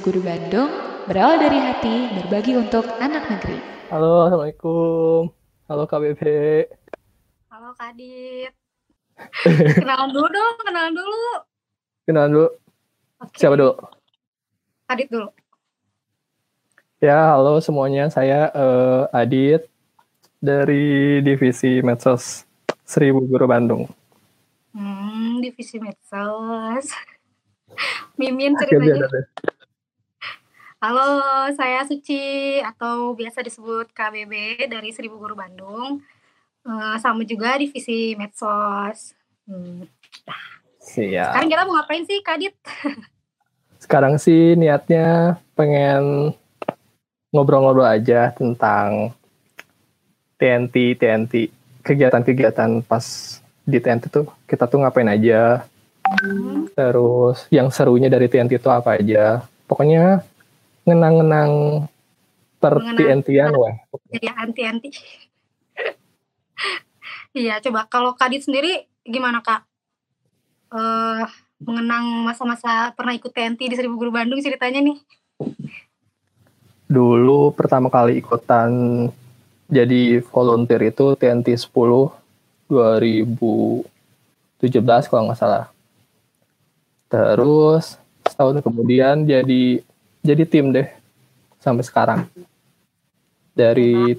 Guru Bandung, berawal dari hati, berbagi untuk anak negeri. Halo, Assalamualaikum. Halo KBB. Halo Kadit. kenalan dulu dong, kenalan dulu. Kenalan dulu. Oke. Siapa dulu? Kadit dulu. Ya, halo semuanya. Saya eh, Adit dari Divisi Medsos Seribu Guru Bandung. Hmm, divisi medsos. Mimin ceritanya. Halo, saya Suci atau biasa disebut KBB dari Seribu Guru Bandung. Eh, sama juga divisi medsos. Hmm. Siap. Sekarang kita mau ngapain sih, Kadit? Sekarang sih niatnya pengen ngobrol-ngobrol aja tentang TNT, TNT, kegiatan-kegiatan pas di TNT tuh kita tuh ngapain aja, Hmm, terus yang serunya dari TNT itu apa aja. Pokoknya ngenang-ngenang Mengenang- TNT-an weh. jadi anti-anti. Iya, coba kalau Kadit sendiri gimana, Kak? Eh, mengenang masa-masa pernah ikut TNT di Seribu Guru Bandung ceritanya nih. Dulu pertama kali ikutan jadi volunteer itu TNT 10 2017 kalau nggak salah. Terus setahun kemudian jadi jadi tim deh sampai sekarang. Dari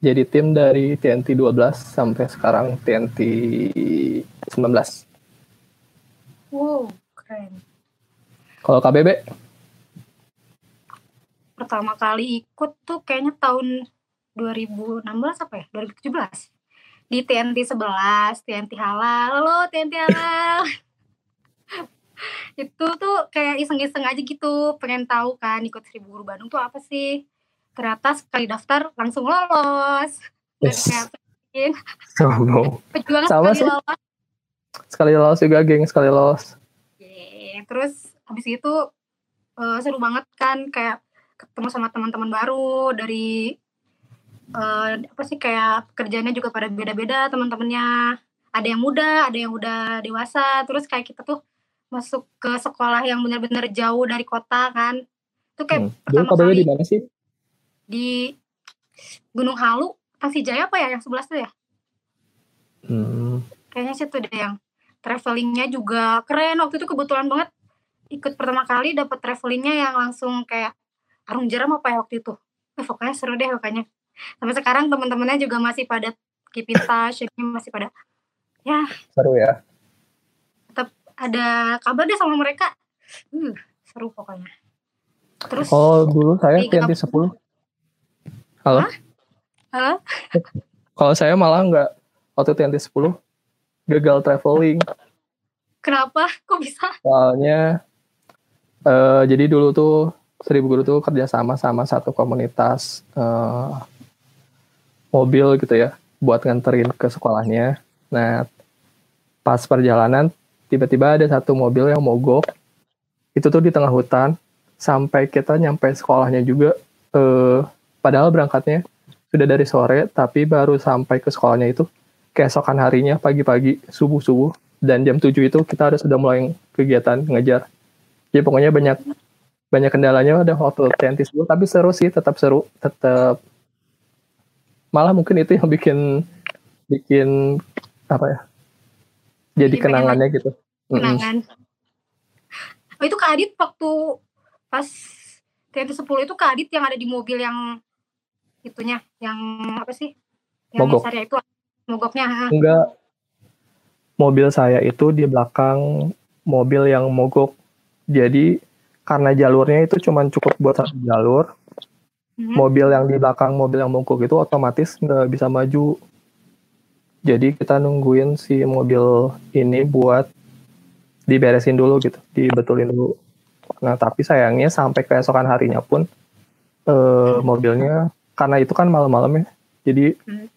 jadi tim dari TNT 12 sampai sekarang TNT 19. Wow, keren. Kalau KBB Pertama kali ikut tuh kayaknya tahun 2016 apa ya? 2017. Di TNT 11, TNT halal. Halo TNT halal. Itu tuh kayak iseng-iseng aja gitu, pengen tahu kan ikut Seribu Guru Bandung tuh apa sih. Ternyata sekali daftar langsung lolos. Dan Yes. kayak sombong. perjuangan Sama sekali sih. lolos. Sekali lolos juga geng, sekali lolos. Yeay. Terus habis itu eh, seru banget kan kayak ketemu sama teman-teman baru dari eh, apa sih kayak pekerjaannya juga pada beda-beda teman-temannya. Ada yang muda, ada yang udah dewasa. Terus kayak kita tuh masuk ke sekolah yang benar-benar jauh dari kota kan. Itu kayak Hmm. Pertama KBB kali di mana sih? di Gunung Halu, Tasik Jaya apa ya yang 11 tuh ya? Hmm. Kayaknya sih tuh deh yang travelingnya juga keren. Waktu itu kebetulan banget ikut pertama kali dapat travelingnya yang langsung kayak arung jeram apa ya waktu itu. Eh, pokoknya seru deh pokoknya. Sampai sekarang teman-temannya juga masih pada keep in touch, jadi masih pada ya Seru ya. Ada kabar deh sama mereka. Hmm, seru pokoknya. Terus Oh, dulu saya Tiga TNT 10. Halo? Halo? Kalau saya malah nggak waktu TNT 10 gagal traveling. kenapa? Kok bisa? Soalnya eh, jadi dulu tuh Seribu Guru tuh kerjasama sama satu komunitas eh, mobil gitu ya buat nganterin ke sekolahnya. Nah, pas perjalanan tiba-tiba ada satu mobil yang mogok. Itu tuh di tengah hutan sampai kita nyampe sekolahnya juga eh, padahal berangkatnya sudah dari sore tapi baru sampai ke sekolahnya itu keesokan harinya pagi-pagi subuh-subuh dan jam 7 itu kita harus sudah mulai kegiatan ngejar. Jadi pokoknya banyak banyak kendalanya ada waktu TNT 10 tapi seru sih tetap seru tetap malah mungkin itu yang bikin bikin apa ya jadi pengen kenangannya gitu. Kenangan. Oh, itu Kak Adit waktu pas TNT 10 itu Kak Adit yang ada di mobil yang itunya, yang apa sih? Yang Mogok. Itu mogoknya. enggak mobil saya itu di belakang mobil yang mogok jadi karena jalurnya itu cuman cukup buat satu jalur Hmm. mobil yang di belakang mobil yang mogok itu otomatis nggak bisa maju. Jadi kita nungguin si mobil ini buat diberesin dulu gitu, dibetulin dulu. Nah tapi sayangnya sampai keesokan harinya pun eh, mobilnya karena itu kan malam-malam ya, jadi Hmm.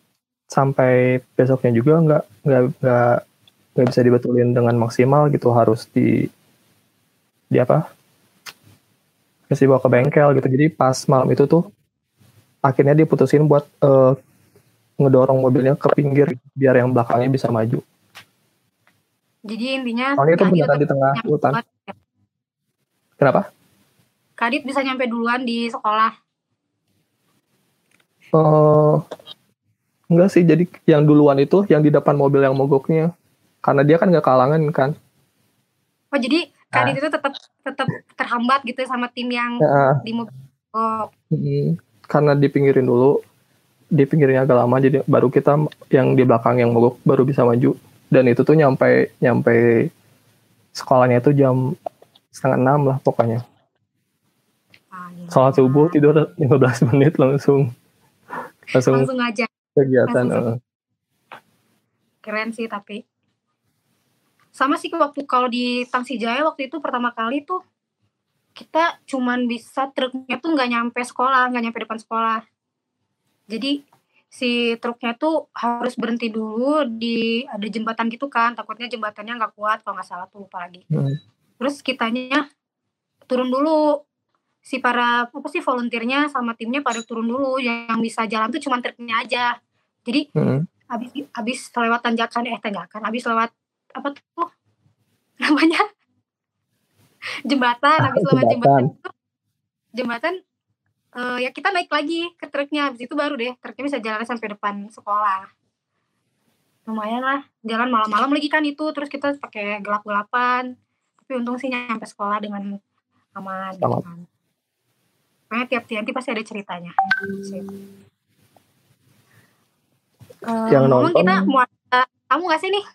sampai besoknya juga nggak nggak nggak nggak bisa dibetulin dengan maksimal gitu harus di di apa mesti bawa ke bengkel gitu jadi pas malam itu tuh akhirnya diputusin buat eh, ngedorong mobilnya ke pinggir biar yang belakangnya bisa maju Jadi intinya soalnya itu beneran di tengah hutan ya. Kenapa? Kadit bisa nyampe duluan di sekolah. Oh, enggak sih. Jadi yang duluan itu yang di depan mobil yang mogoknya. Karena dia kan nggak kalangan kan. Oh jadi Kadit itu tetap tetap terhambat gitu sama tim yang Ya, di mobil. Oh, mm, karena dipinggirin dulu. Dipinggirin agak lama jadi baru kita yang di belakang yang mogok baru bisa maju. Dan itu tuh nyampe nyampe sekolahnya itu jam setengah enam lah pokoknya. Sholat subuh tidur 15 menit langsung langsung langsung aja kegiatan. langsung keren sih tapi sama sih waktu kalau di Tangsi Jaya waktu itu pertama kali tuh kita cuman bisa truknya tuh nggak nyampe sekolah nggak nyampe depan sekolah jadi si truknya tuh harus berhenti dulu di ada jembatan gitu kan. Takutnya jembatannya nggak kuat kalau nggak salah tuh lupa lagi. Hmm. terus kitanya turun dulu. Si para apa sih volunteernya sama timnya pada turun dulu. Yang bisa jalan tuh cuma truknya aja. Jadi Hmm. habis habis lewat tanjakan eh tanjakan habis lewat apa tuh? Namanya? Jembatan habis lewat Jembatan. jembatan itu jembatan eh, ya kita naik lagi ke truknya. Habis itu baru deh truknya bisa jalan sampai depan sekolah. Lumayan lah jalan malam-malam lagi kan itu terus kita pakai gelap-gelapan. Tapi untung sih nyampe sekolah dengan aman gitu kan. Pokoknya tiap tiap pasti ada ceritanya. Sip. Eh, Yang ngomong nonton- kita mau ada kamu gak sih nih?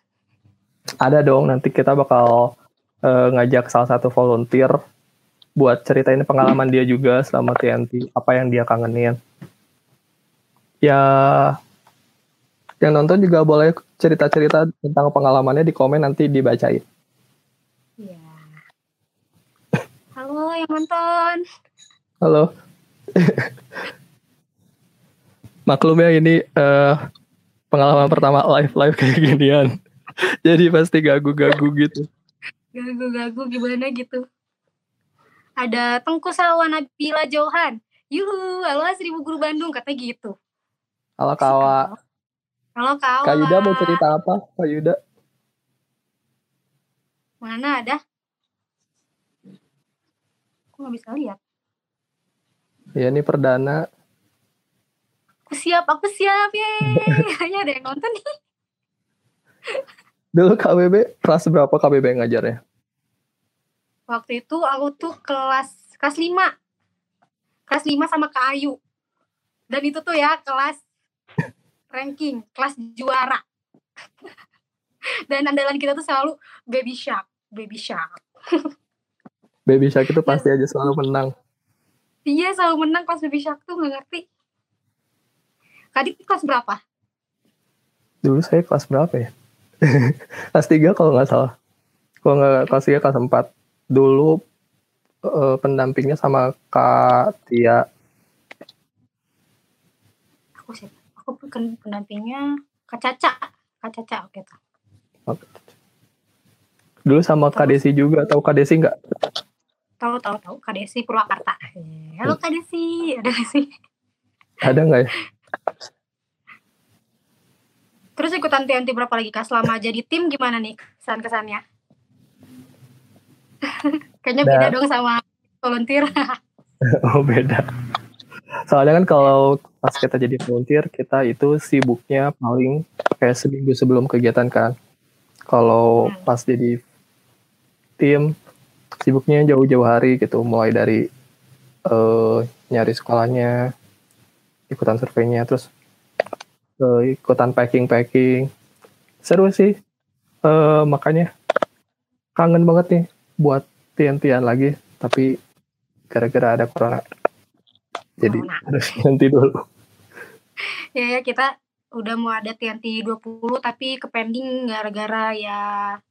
Ada dong nanti kita bakal eh, ngajak salah satu volunteer buat ceritain pengalaman dia juga selama TNT, apa yang dia kangenin. Ya yang nonton juga boleh cerita-cerita tentang pengalamannya di komen nanti dibacain. Iya. Halo yang nonton. Halo. Maklum ya ini eh, pengalaman pertama live live kayak ginian. Jadi pasti gagu-gagu gitu. Gagu-gagu gimana gitu. Ada Tengku Salwa Nabila Johan. Yuhu, halo seribu guru Bandung katanya gitu. Halo kawa. Halo kawan. Kak Yuda mau cerita apa? Kak Yuda. Mana ada? Aku nggak bisa lihat. Ya ini perdana. Aku siap, aku siap. Yeay. Hanya ada yang nonton nih. Dulu KBB kelas berapa KBB ngajarnya? Waktu itu aku tuh kelas kelas 5. Kelas 5 sama Kak Ayu. Dan itu tuh ya kelas ranking, kelas juara. Dan andalan kita tuh selalu baby shark, baby shark. Baby Shark itu pasti aja selalu menang. Iya selalu menang kelas baby shark tuh nggak ngerti. Kadit kelas berapa? Dulu saya kelas berapa ya? kelas 3 kalau nggak salah. Kalau nggak kelas 3 kelas 4. Dulu eh, pendampingnya sama Kak Tia. Aku sih, aku bukan pendampingnya Kak Caca. Kak Caca oke tuh. Dulu sama Kak Desi juga. Tahu Kak Desi nggak? Tahu tahu tahu Kak Desi Purwakarta. Halo Kak Desi, ada nggak sih? Ada nggak ya? Terus ikutan TNT berapa lagi Kak? Selama jadi tim gimana nih kesan-kesannya? Kayaknya Nah. beda dong sama volunteer. Oh beda. Soalnya kan kalau pas kita jadi volunteer, kita itu sibuknya paling kayak seminggu sebelum kegiatan kan. Kalau Hmm. pas jadi tim, sibuknya jauh-jauh hari gitu. Mulai dari eh, nyari sekolahnya, ikutan surveinya, terus eh, ikutan packing-packing. Seru sih. Eh, makanya kangen banget nih buat TNT-an lagi. Tapi gara-gara ada corona. Jadi Corona. harus ganti dulu. ya ya kita udah mau ada TNT 20 tapi ke pending gara-gara ya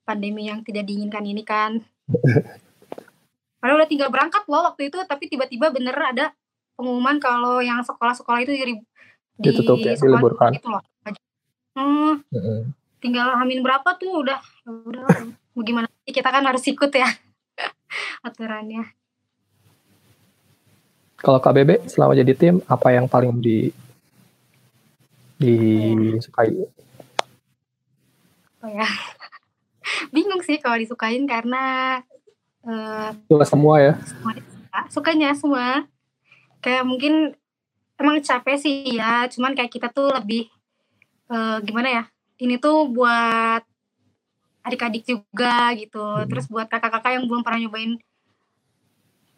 pandemi yang tidak diinginkan ini kan. Padahal udah tinggal berangkat loh waktu itu tapi tiba-tiba bener ada pengumuman kalau yang sekolah-sekolah itu di, di Ditutup ya, sekolah diliburkan. itu loh. Hmm, tinggal hamin berapa tuh udah. Ya udah mau gimana sih, kita kan harus ikut ya aturannya. Kalau KBB selama jadi tim apa yang paling di disukai? apa ya. Bingung sih kalau disukain karena Coba semua ya. semua suka, sukanya semua. Kayak mungkin emang capek sih ya. Cuman kayak kita tuh lebih eh, gimana ya ini tuh buat adik-adik juga gitu. Hmm. terus buat kakak-kakak yang belum pernah nyobain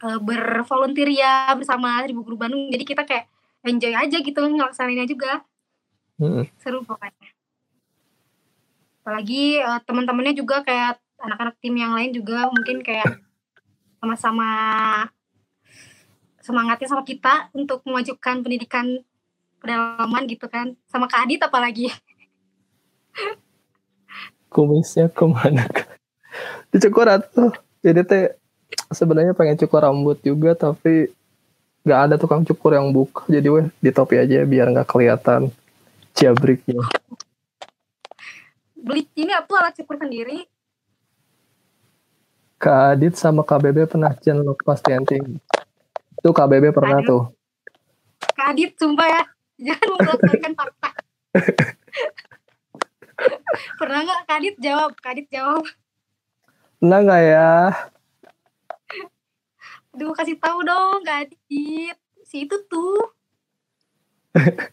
eh, bervolunteer ya bersama Seribu Guru Bandung. Jadi kita kayak enjoy aja gitu ngelaksanainnya juga. Mm-mm. seru pokoknya. Apalagi eh, teman-temannya juga kayak anak-anak tim yang lain juga mungkin kayak sama-sama semangatnya sama kita untuk memajukan pendidikan pedalaman gitu kan. Sama Kak Adit apalagi Kumisnya ke mana? Dicukur atuh. Jadi teh sebenarnya pengen cukur rambut juga tapi nggak ada tukang cukur yang buka jadi weh di topi aja biar nggak kelihatan jabriknya. beli ini apa alat cukur sendiri Kak Adit sama KBB pernah jenlok pas tenting. Itu KBB pernah Aduh. tuh. Kak Adit sumpah ya jangan memperlihatkan fakta pernah nggak Kak Adit jawab Kak Adit jawab Pernah nggak ya? Aduh kasih tahu dong Kak Adit si itu tuh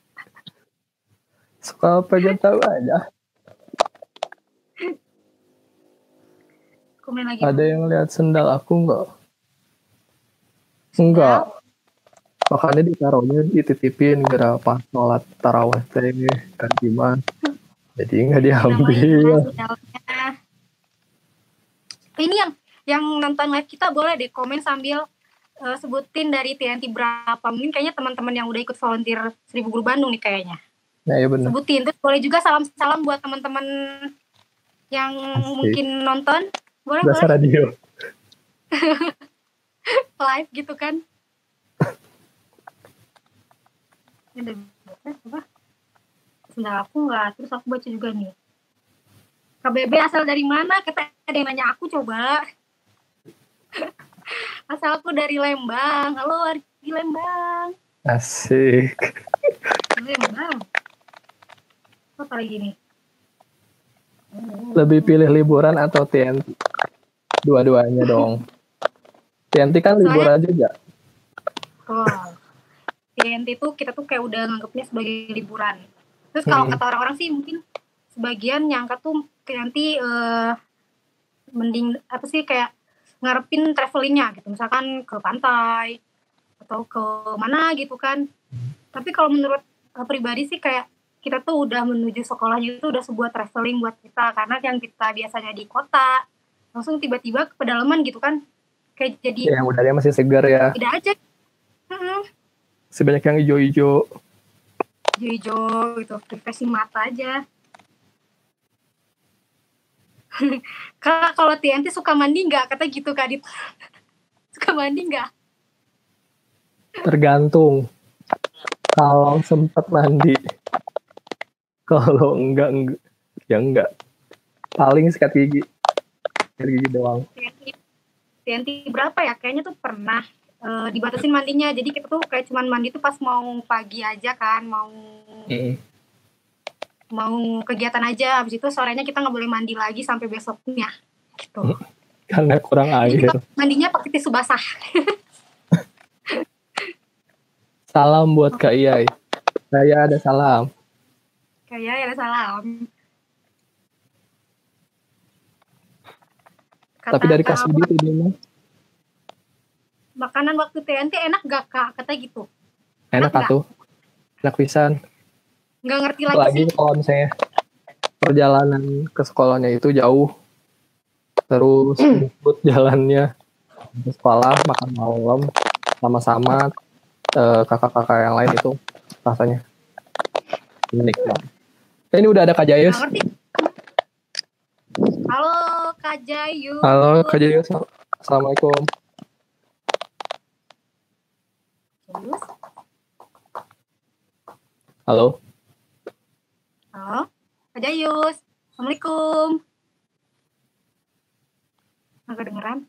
Suka pengen tahu aja. komen lagi Ada yang lihat sendal aku nggak? Enggak. Makanya ditaruhnya dititipin gara pas sholat taraweh teh kan gimana? Jadi nggak diambil. Ini yang yang nonton live kita boleh deh komen sambil eh, sebutin dari TNT berapa. Mungkin kayaknya teman-teman yang udah ikut volunteer Seribu Guru Bandung nih kayaknya. Nah ya benar. Sebutin. Terus boleh juga salam-salam buat teman-teman yang Asik. mungkin nonton. Boleh Bahasa boleh radio. live gitu kan. Ini ada apa? Sendal aku nggak. Terus aku baca juga nih. KBB asal dari mana? Kata ada yang nanya aku coba. asal aku dari Lembang. Halo di Lembang. Asik. Lembang. Apa lagi nih? Lebih pilih liburan atau TNT? Dua-duanya dong. TNT kan liburan juga. Oh. TNT itu kita tuh kayak udah nganggapnya sebagai liburan. Terus kalau Hmm. kata orang-orang sih mungkin sebagian nyangka tuh TNT eh, mending apa sih kayak ngarepin travelingnya gitu. Misalkan ke pantai atau ke mana gitu kan. Tapi kalau menurut eh, pribadi sih kayak kita tuh udah menuju sekolahnya itu udah sebuah traveling buat kita karena yang kita biasanya di kota langsung tiba-tiba ke pedalaman gitu kan kayak jadi Ya, udaranya masih segar ya. beda aja Mm-mm. Sebanyak yang hijau-hijau. Hijau gitu refreshing mata aja Kak, kalau TNT suka mandi nggak? Kata gitu Kak Adit. suka mandi nggak? Tergantung. Kalau sempat mandi. Kalau enggak, enggak. Ya enggak. Paling sikat gigi. Sikat gigi doang. TNT, TNT berapa ya? Kayaknya tuh pernah eh, dibatasin mandinya. Jadi kita tuh kayak cuman mandi tuh pas mau pagi aja kan, mau mau kegiatan aja. Habis itu sorenya kita nggak boleh mandi lagi sampai besoknya. Gitu. Karena kurang Jadi air. kita mandinya pakai tisu basah. Salam buat Kak Iyai. Saya ada salam. Kayak ya salam. Tapi dari Kak Kak Sudi ini mah makanan waktu TNT enak gak kak kata gitu enak Enak atuh. Enak pisan. nggak ngerti lagi Apalagi sih kalau misalnya perjalanan ke sekolahnya itu jauh. Terus ikut jalannya ke sekolah makan malam sama-sama eh, kakak-kakak yang lain itu rasanya unik banget. Eh, Ini udah ada Kak Jayus. halo kak Jayu Halo Kak Jayus. Assalamualaikum. Terus, Halo. halo kak Jayus assalamualaikum nggak kedengeran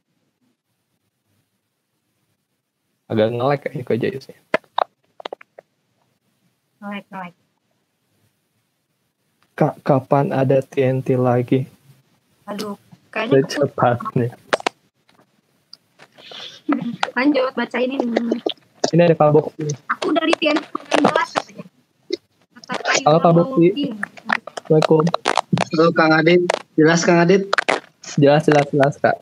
Agak nge-lag kayaknya Kak Jayus. ya. naik naik Kak, kapan ada TNT lagi? aduh kayaknya keput- Secepatnya. Lanjut bacain ini. Ini ada Kak Boksi. Aku dari Tian 19 katanya. Halo, Kak Boksi. Ramadhin. Assalamualaikum. Halo Kang Adit, jelas Kang Adit? Jelas, jelas, jelas Kak.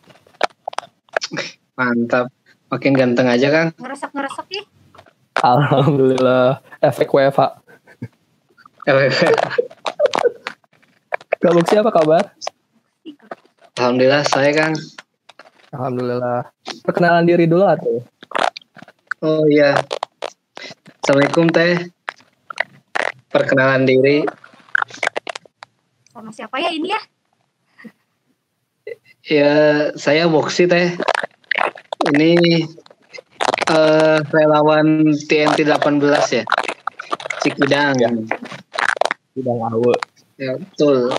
Mantap, makin ganteng aja Kang. Ngeresek-ngeresek ih. Alhamdulillah. Efek WFH. Kak Boksi apa kabar? Alhamdulillah saya Kang. Alhamdulillah. Perkenalan diri dulu atau? Oh iya, Assalamualaikum Teh. Perkenalan diri, Sama siapa ya ini ya? ya saya Boksi Teh. Ini eh, relawan TNT 18 ya, Cikidang. Ya. Bidang awal. Ya, betul.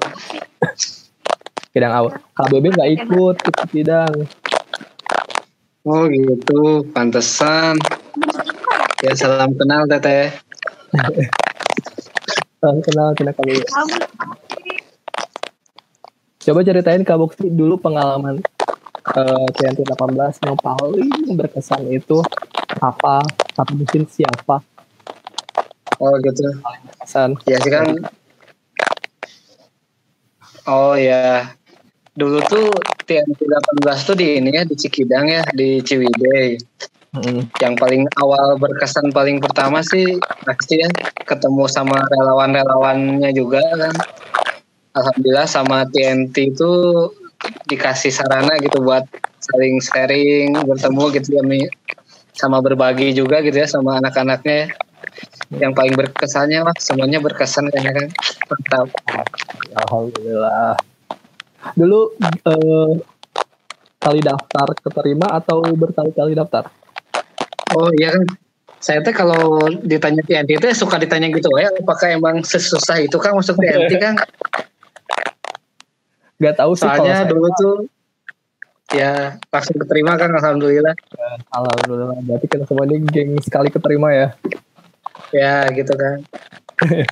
Bidang awal. KBB nggak ikut ke bidang. Oh gitu, pantesan. Ya salam kenal Teteh. Salam kenal, kenal. Kamu Coba ceritain Kak Boksi dulu pengalaman uh, TNT 18 yang paling berkesan itu apa? Atau mungkin siapa? Oh gitu. Kesan. Ya sih kan. Oh ya. Dulu tuh TNT 18 tuh di ini ya di Cikidang ya di Ciwidey. Mm. Yang paling awal berkesan paling pertama sih pasti ya ketemu sama relawan-relawannya juga kan. Alhamdulillah sama TNT itu dikasih sarana gitu buat saling sharing, bertemu gitu ya sama berbagi juga gitu ya sama anak-anaknya. Yang paling berkesannya lah semuanya berkesan kayaknya kan. Mantap. Alhamdulillah. Dulu eh, kali daftar keterima atau berkali-kali daftar? Oh iya kan. Saya tuh kalau ditanya TNT itu suka ditanya gitu ya, apakah emang sesusah itu kan masuk TNT kan? Gak tahu sih kalau Soalnya saya. dulu tuh ya langsung keterima kan alhamdulillah. Alhamdulillah. Berarti kita semua ini geng sekali keterima ya. Ya gitu kan.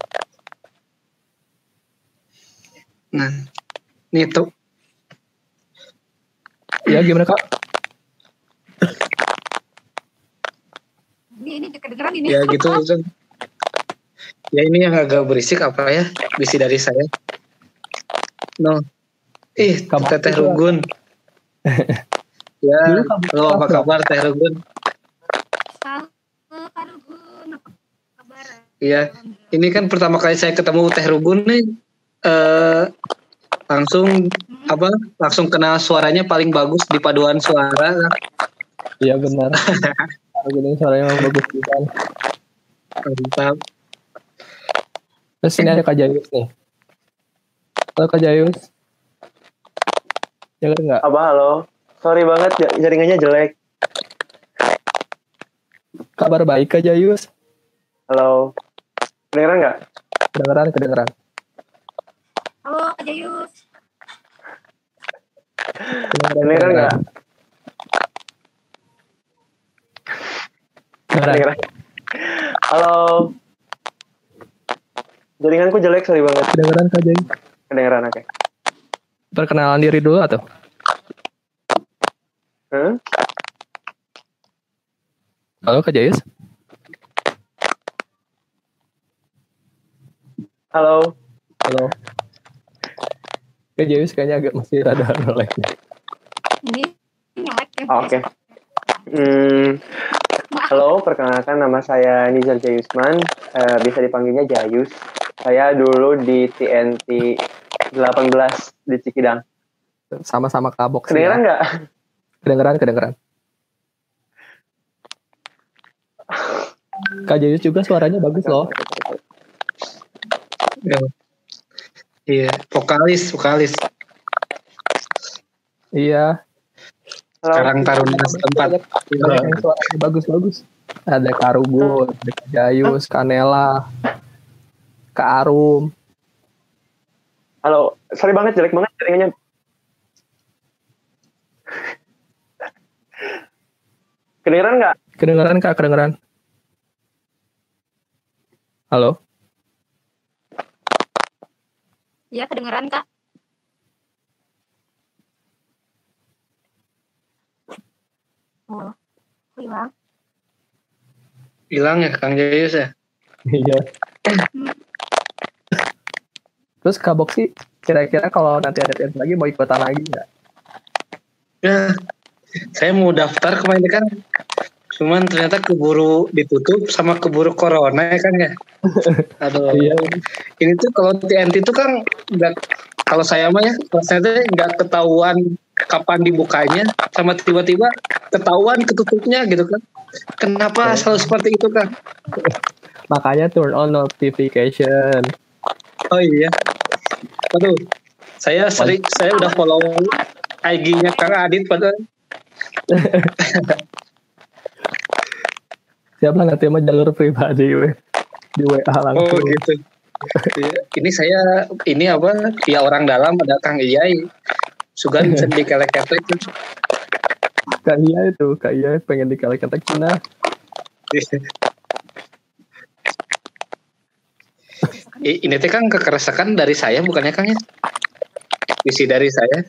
nah, ini tuh Ya gimana kak? ini ini kedengeran ini. ya gitu kan. Ya ini yang agak berisik apa ya? Bisi dari saya. No. Ih, Kabar Teteh. Rugun. ya, halo apa kabar Teh Rugun? Halo, Kak Rugun. Apa kabar? Iya, ini kan pertama kali saya ketemu Teh Rugun nih, eh, langsung apa? Langsung kenal suaranya paling bagus di paduan suara. Iya benar. Gini suaranya memang bagus juga. Mantap. Terus ini ada Kak Jayus nih. Halo Kak Jayus. Dengar nggak? Apa halo? Sorry banget ja- jaringannya jelek. Kabar baik Kak Jayus. Halo. Kedengeran nggak? Kedengeran, kedengeran. Halo, Kak Jayus. Kedengeran nggak? Kedengeran. Halo. Jaringanku jelek sorry banget. Kedengeran Kak Jayus. Kedengeran oke. Perkenalan diri dulu atau? Hmm? Halo Kak Jayus. Halo. Halo. Kak Jayus kayaknya agak masih rada lag. Ini ini like ya. Oke. Hmm, perkenalkan nama saya Nizar Jayusman. Eh, bisa dipanggilnya Jayus. Saya dulu di TNT 18 di Cikidang. Sama-sama kabok sih. Kedengeran ya. nggak? Kedengeran, kedengeran. Kak Jayus juga suaranya bagus loh. Ya. Iya, vokalis, vokalis. Iya. Sekarang taruna setempat. Suaranya bagus-bagus. Ada Kak Rugun, ada Jayus, Kanela, Kak Arum. Halo. Sorry banget jelek banget jaringannya. Kedengeran nggak? Kedengeran Kak, kedengeran. Halo? Iya, kedengeran, Kak. Oh. hilang. Hilang ya Kang Jayus ya? Iya. Terus Kak Boksi, kira-kira kalau nanti ada TNT lagi mau ikutan lagi nggak? Ya, saya mau daftar kemarin kan. Cuman ternyata keburu ditutup sama keburu corona ya kan ya. Aduh. Iya. Ini tuh kalau TNT itu kan nggak kalau saya mah ya, saya tuh nggak ketahuan kapan dibukanya, sama tiba-tiba ketahuan ketutupnya gitu kan. Kenapa selalu seperti itu kan? Makanya turn on notification. Oh iya. Aduh, saya sering, saya udah follow IG-nya Kang Adit padahal. Siapa nanti mah jalur pribadi weh. Di WA Oh langsung. gitu. Iya. Ini saya ini apa? Ya orang dalam ada Kang Iyai. Sugan bisa dikelek-kelek. Kak Iya itu, Kak Iya pengen dikalek-kalek Cina. Ini teh kan kekerasan dari saya bukannya Kang ya? Visi dari saya.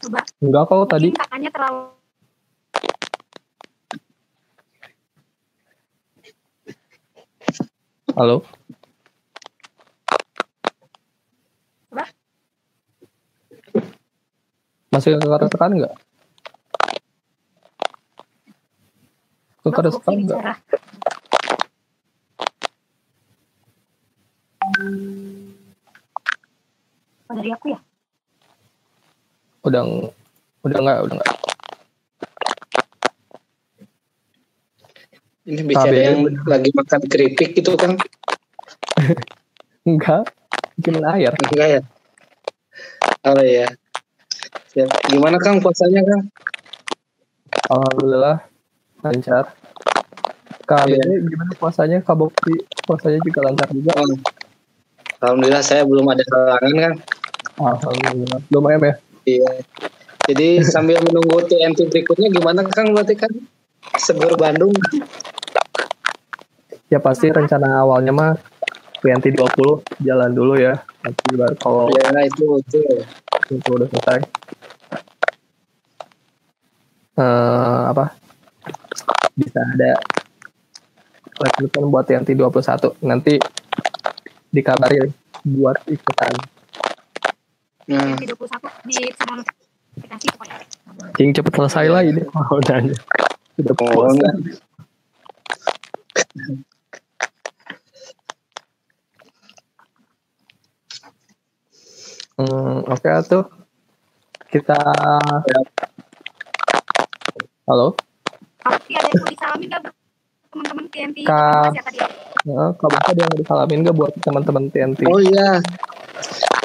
Coba. Enggak kok tadi. Kakaknya terlalu Halo. Masih keresakan enggak? Keresakan Boksi enggak? bicara. Oh, dari aku ya? Udah udah enggak, udah enggak. Ini bicara KBM. yang lagi makan keripik gitu kan? Enggak. Bikin air. Enggak ya? Oh iya. Siap. Gimana Kang puasanya Kang? Alhamdulillah lancar. Iya. Bebe, gimana puasanya? Kak Bokti puasanya juga lancar juga. Oh. Alhamdulillah saya belum ada halangan Kang. Alhamdulillah. Lumayan ya. Iya. Jadi sambil menunggu TNT berikutnya gimana Kang berarti kan? Seger Bandung. Ya pasti rencana awalnya mah TNT 20 jalan dulu ya. Nanti baru kalau Ya itu itu. itu udah selesai. Eh, apa? Bisa ada rekrutan buat TNT 21. Nanti dikabari buat ikutan. Nah, Yang 31 di semua aplikasi pokoknya. Cing cepet selesai lah ini. Oh, nanya. Udah oh, enggak. Hmm, oke tuh. Kita Halo, Tapi ada yang mau disalamin nggak buat teman-teman TNT? Kak. Ya? kamu ada yang disalamin gak buat teman-teman TNT? Oh iya.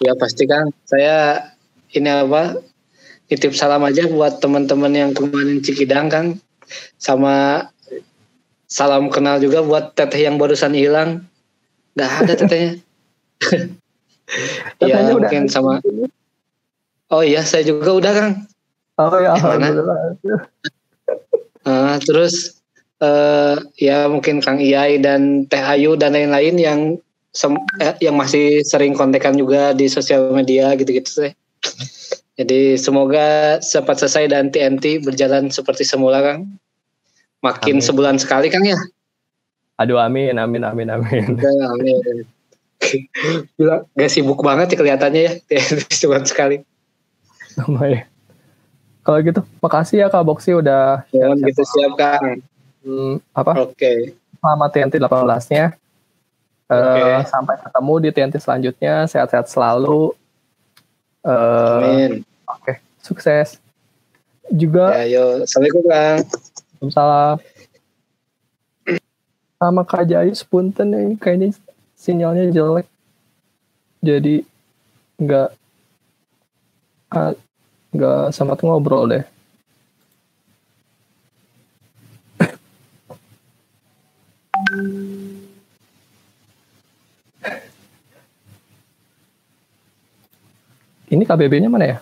Ya pasti kan. Saya ini apa? Titip salam aja buat teman-teman yang kemarin Cikidang Kang. Sama salam kenal juga buat teteh yang barusan hilang. Nggak ada tetehnya. Ya udah mungkin ada. sama. Oh iya, saya juga udah Kang. Oh ya, Eh, mana? Ah, terus eh ya mungkin Kang Iyai dan Teh Ayu dan lain-lain yang sem- eh, yang masih sering kontekan juga di sosial media gitu-gitu sih. Jadi semoga cepat selesai dan TNT berjalan seperti semula Kang. Makin Amin. sebulan sekali Kang ya. Aduh, amin, amin, amin, amin. Ya, amin. Gila, gak sibuk banget ya kelihatannya ya sebulan sekali. Lumayan. Kalau gitu, makasih ya Kak Boksi udah Ya, share-share gitu siap Kang. Hmm, apa Oke. sama TNT 18-nya. Eh, Oke. sampai ketemu di TNT selanjutnya. Sehat-sehat selalu. Eh, Amin. Oke, sukses. Juga Ya, yo. Assalamualaikum Kang. Waalaikumsalam. Sama Kak Jayus punten nih, kayaknya sinyalnya jelek. Jadi nggak ah, nggak sempat ngobrol deh. Ini KBB-nya mana ya?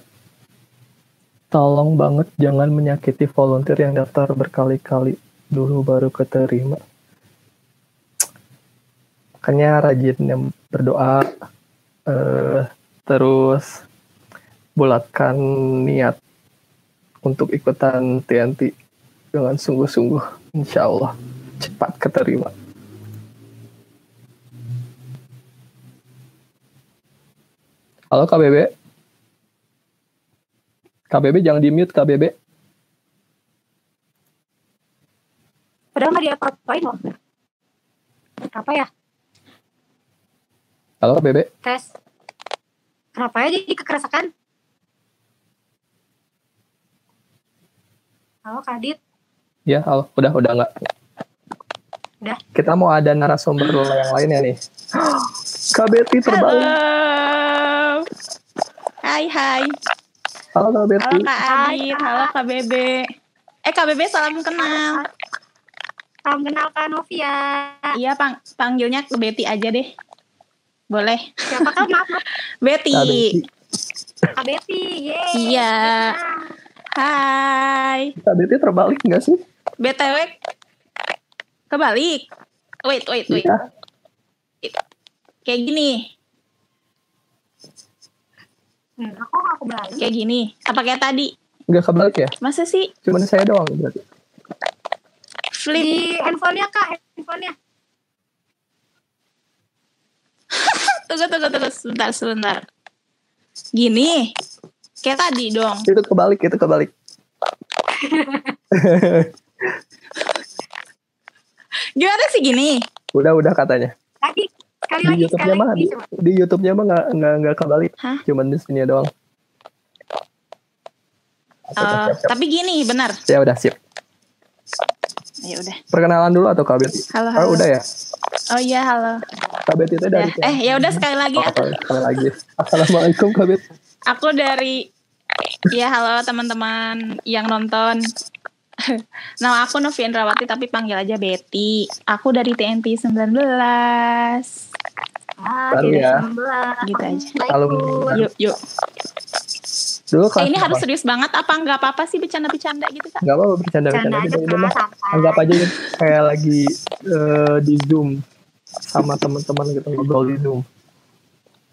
Tolong banget jangan menyakiti volunteer yang daftar berkali-kali dulu baru keterima. Makanya rajin yang berdoa, eh, terus bulatkan niat untuk ikutan TNT. dengan sungguh-sungguh. Insya Allah cepat keterima. Halo KBB. KBB jangan di mute KBB. Padahal nggak diapa-apain loh. Apa ya? Halo KBB. Tes. Kenapa ya jadi kekerasakan? Halo Kadit. Ya, halo. Udah, udah nggak. Udah. Kita mau ada narasumber yang lainnya nih. KBT terbalik. Halo. Hai hai. Halo KBT. Halo Kak Adit, Kak. halo Kak Bebe. Eh Kak Bebe salam kenal. Salam kenal Kak Novia. Iya pang panggilnya ke Betty aja deh. Boleh. Siapa kan? Maaf. Betty. Kak Betty. Kak Betty. Yeay. Iya. Hai. KBT terbalik nggak sih? BTW kebalik. Wait, wait, wait. Iya. Kayak gini, Hmm, aku aku balik. kayak gini. Apa kayak tadi? Nggak kebalik ya? Masa sih Cuman saya doang berarti. flip? Di handphonenya Kak, handphonenya. Tunggu, tunggu, tunggu. Sebentar, sebentar. Gini. Kayak tadi dong. Itu kebalik, itu kebalik. Gimana sih gini? Udah, udah katanya. Lagi. Sekali Di lagi, YouTube-nya sekali mah, lagi. di, di YouTube-nya mah nggak nggak nggak kebalik. Hah? Cuman di sini doang. Eh, tapi gini, benar. Ya udah sip. Ya udah. Perkenalan dulu atau KBT? Halo, Oh, halo. udah ya. Oh iya, halo. KBT itu dari Ya. Eh, ya udah sekali lagi. Oh, sekali, lagi. Assalamualaikum KBT. Aku dari Ya, halo teman-teman yang nonton. Nama aku Novi Indrawati tapi panggil aja Betty. Aku dari TNT 19. Ah, Baru ya. 19. Gitu aja. Assalamualaikum. Yuk, yuk. Dulu Eh, ini harus serius banget apa nggak apa-apa sih bercanda-bercanda gitu, Kak? Nggak apa-apa bercanda-bercanda Canda aja. aja santai. Anggap aja kayak lagi eh, di Zoom sama teman-teman gitu ngobrol di Zoom.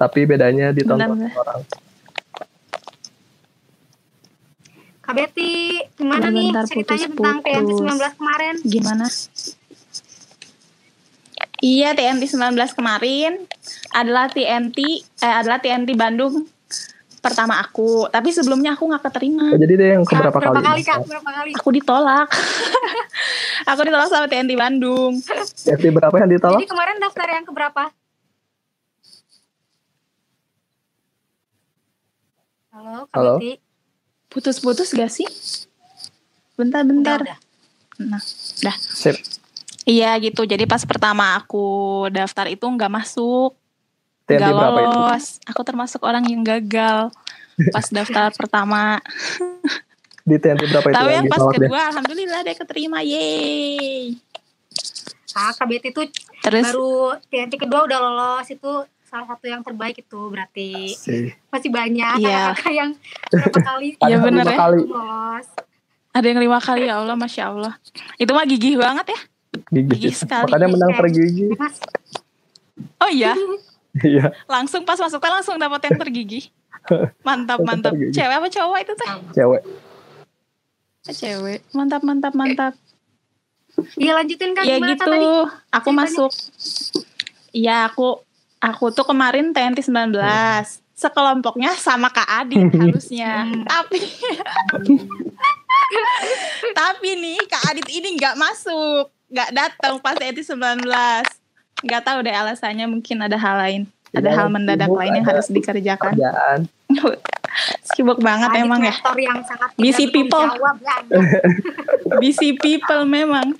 Tapi bedanya ditonton orang. Kak Betty, gimana nih Bentar, ceritanya tentang TNT putus-putus. 19 kemarin? Gimana? Iya, TNT 19 kemarin adalah TNT eh adalah TNT Bandung pertama aku. Tapi sebelumnya aku nggak keterima. Oh, jadi dia yang keberapa berapa kali? kali, Kak? Berapa kali? Aku ditolak. aku ditolak sama TNT Bandung. FT berapa yang ditolak? Jadi kemarin daftar yang keberapa? Halo, Kak Halo. Betty. Putus-putus gak sih? Bentar-bentar. Udah, udah. Nah, dah. Sip. Iya gitu. Jadi pas pertama aku daftar itu nggak masuk, nggak berapa itu? lolos. Aku termasuk orang yang gagal pas daftar pertama. Di TNT berapa itu Tapi yang pas ditolak deh? kedua, alhamdulillah deh keterima, yeay. Ah, Kak Betty tuh Terus baru TNT kedua udah lolos itu salah satu yang terbaik itu berarti Sih. masih banyak Iya. kakak yang berapa kali Iya, lima ya. kali lolos ada yang lima kali ya Allah, masya Allah. Itu mah gigih banget ya. gigi. Gigi sekali. Makanya menang per gigi. mas Oh iya, Iya, langsung pas masuk tes langsung dapat yang tergigih. Mantap, mantap. tergigih. Cewek apa cowok itu teh? cewek. Cewek. Mantap, mantap, mantap. iya lanjutin kan Ya gimana gitu. Tadi Aku Ceritanya. masuk. Iya, aku aku tuh kemarin TNT 19. Sekelompoknya sama Kak Adit harusnya. Hmm. Tapi Tapi nih Kak Adit ini nggak masuk, nggak datang pas TNT 19. Nggak tahu deh alasannya mungkin ada hal lain. Ada Iya, hal mendadak lain yang harus dikerjakan. Kerjaan. Sibuk banget Adit emang ya. yang sangat Busy people. jawab, kan? busy people memang.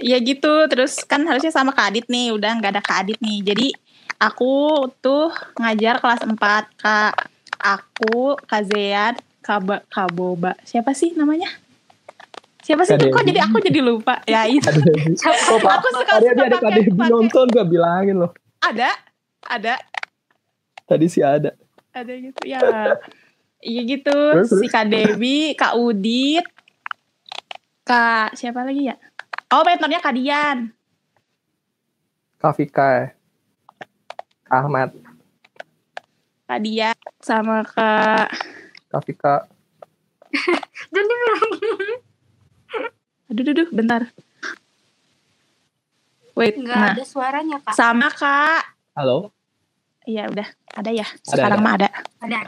Ya gitu, terus kan harusnya sama Kak Adit nih, udah nggak ada Kak Adit nih. Jadi aku tuh ngajar kelas 4, Kak. Aku, Kak Zean, Kak, Ba- Kak Boba. Siapa sih namanya? Siapa sih? Kak Kok jadi aku jadi lupa? Ya itu. Pak. Aku suka Tadi ada KDB pakai- nonton gak bilangin loh. Ada, ada, Tadi sih ada. ada gitu ya. Iya gitu, Terus, si Kak Dewi, Kak Udit, Kak siapa lagi ya? Oh, mentornya Kak Dian. Kak Vika. Kak Ahmad. Kak Dia sama Kak Kak Vika. Jangan dibilang Aduh, aduh, aduh, bentar. Wait, Nggak nah. ada suaranya kak. Sama kak. Halo? Iya udah, ada ya. Ada, Sekarang ada. mah ada. Ada.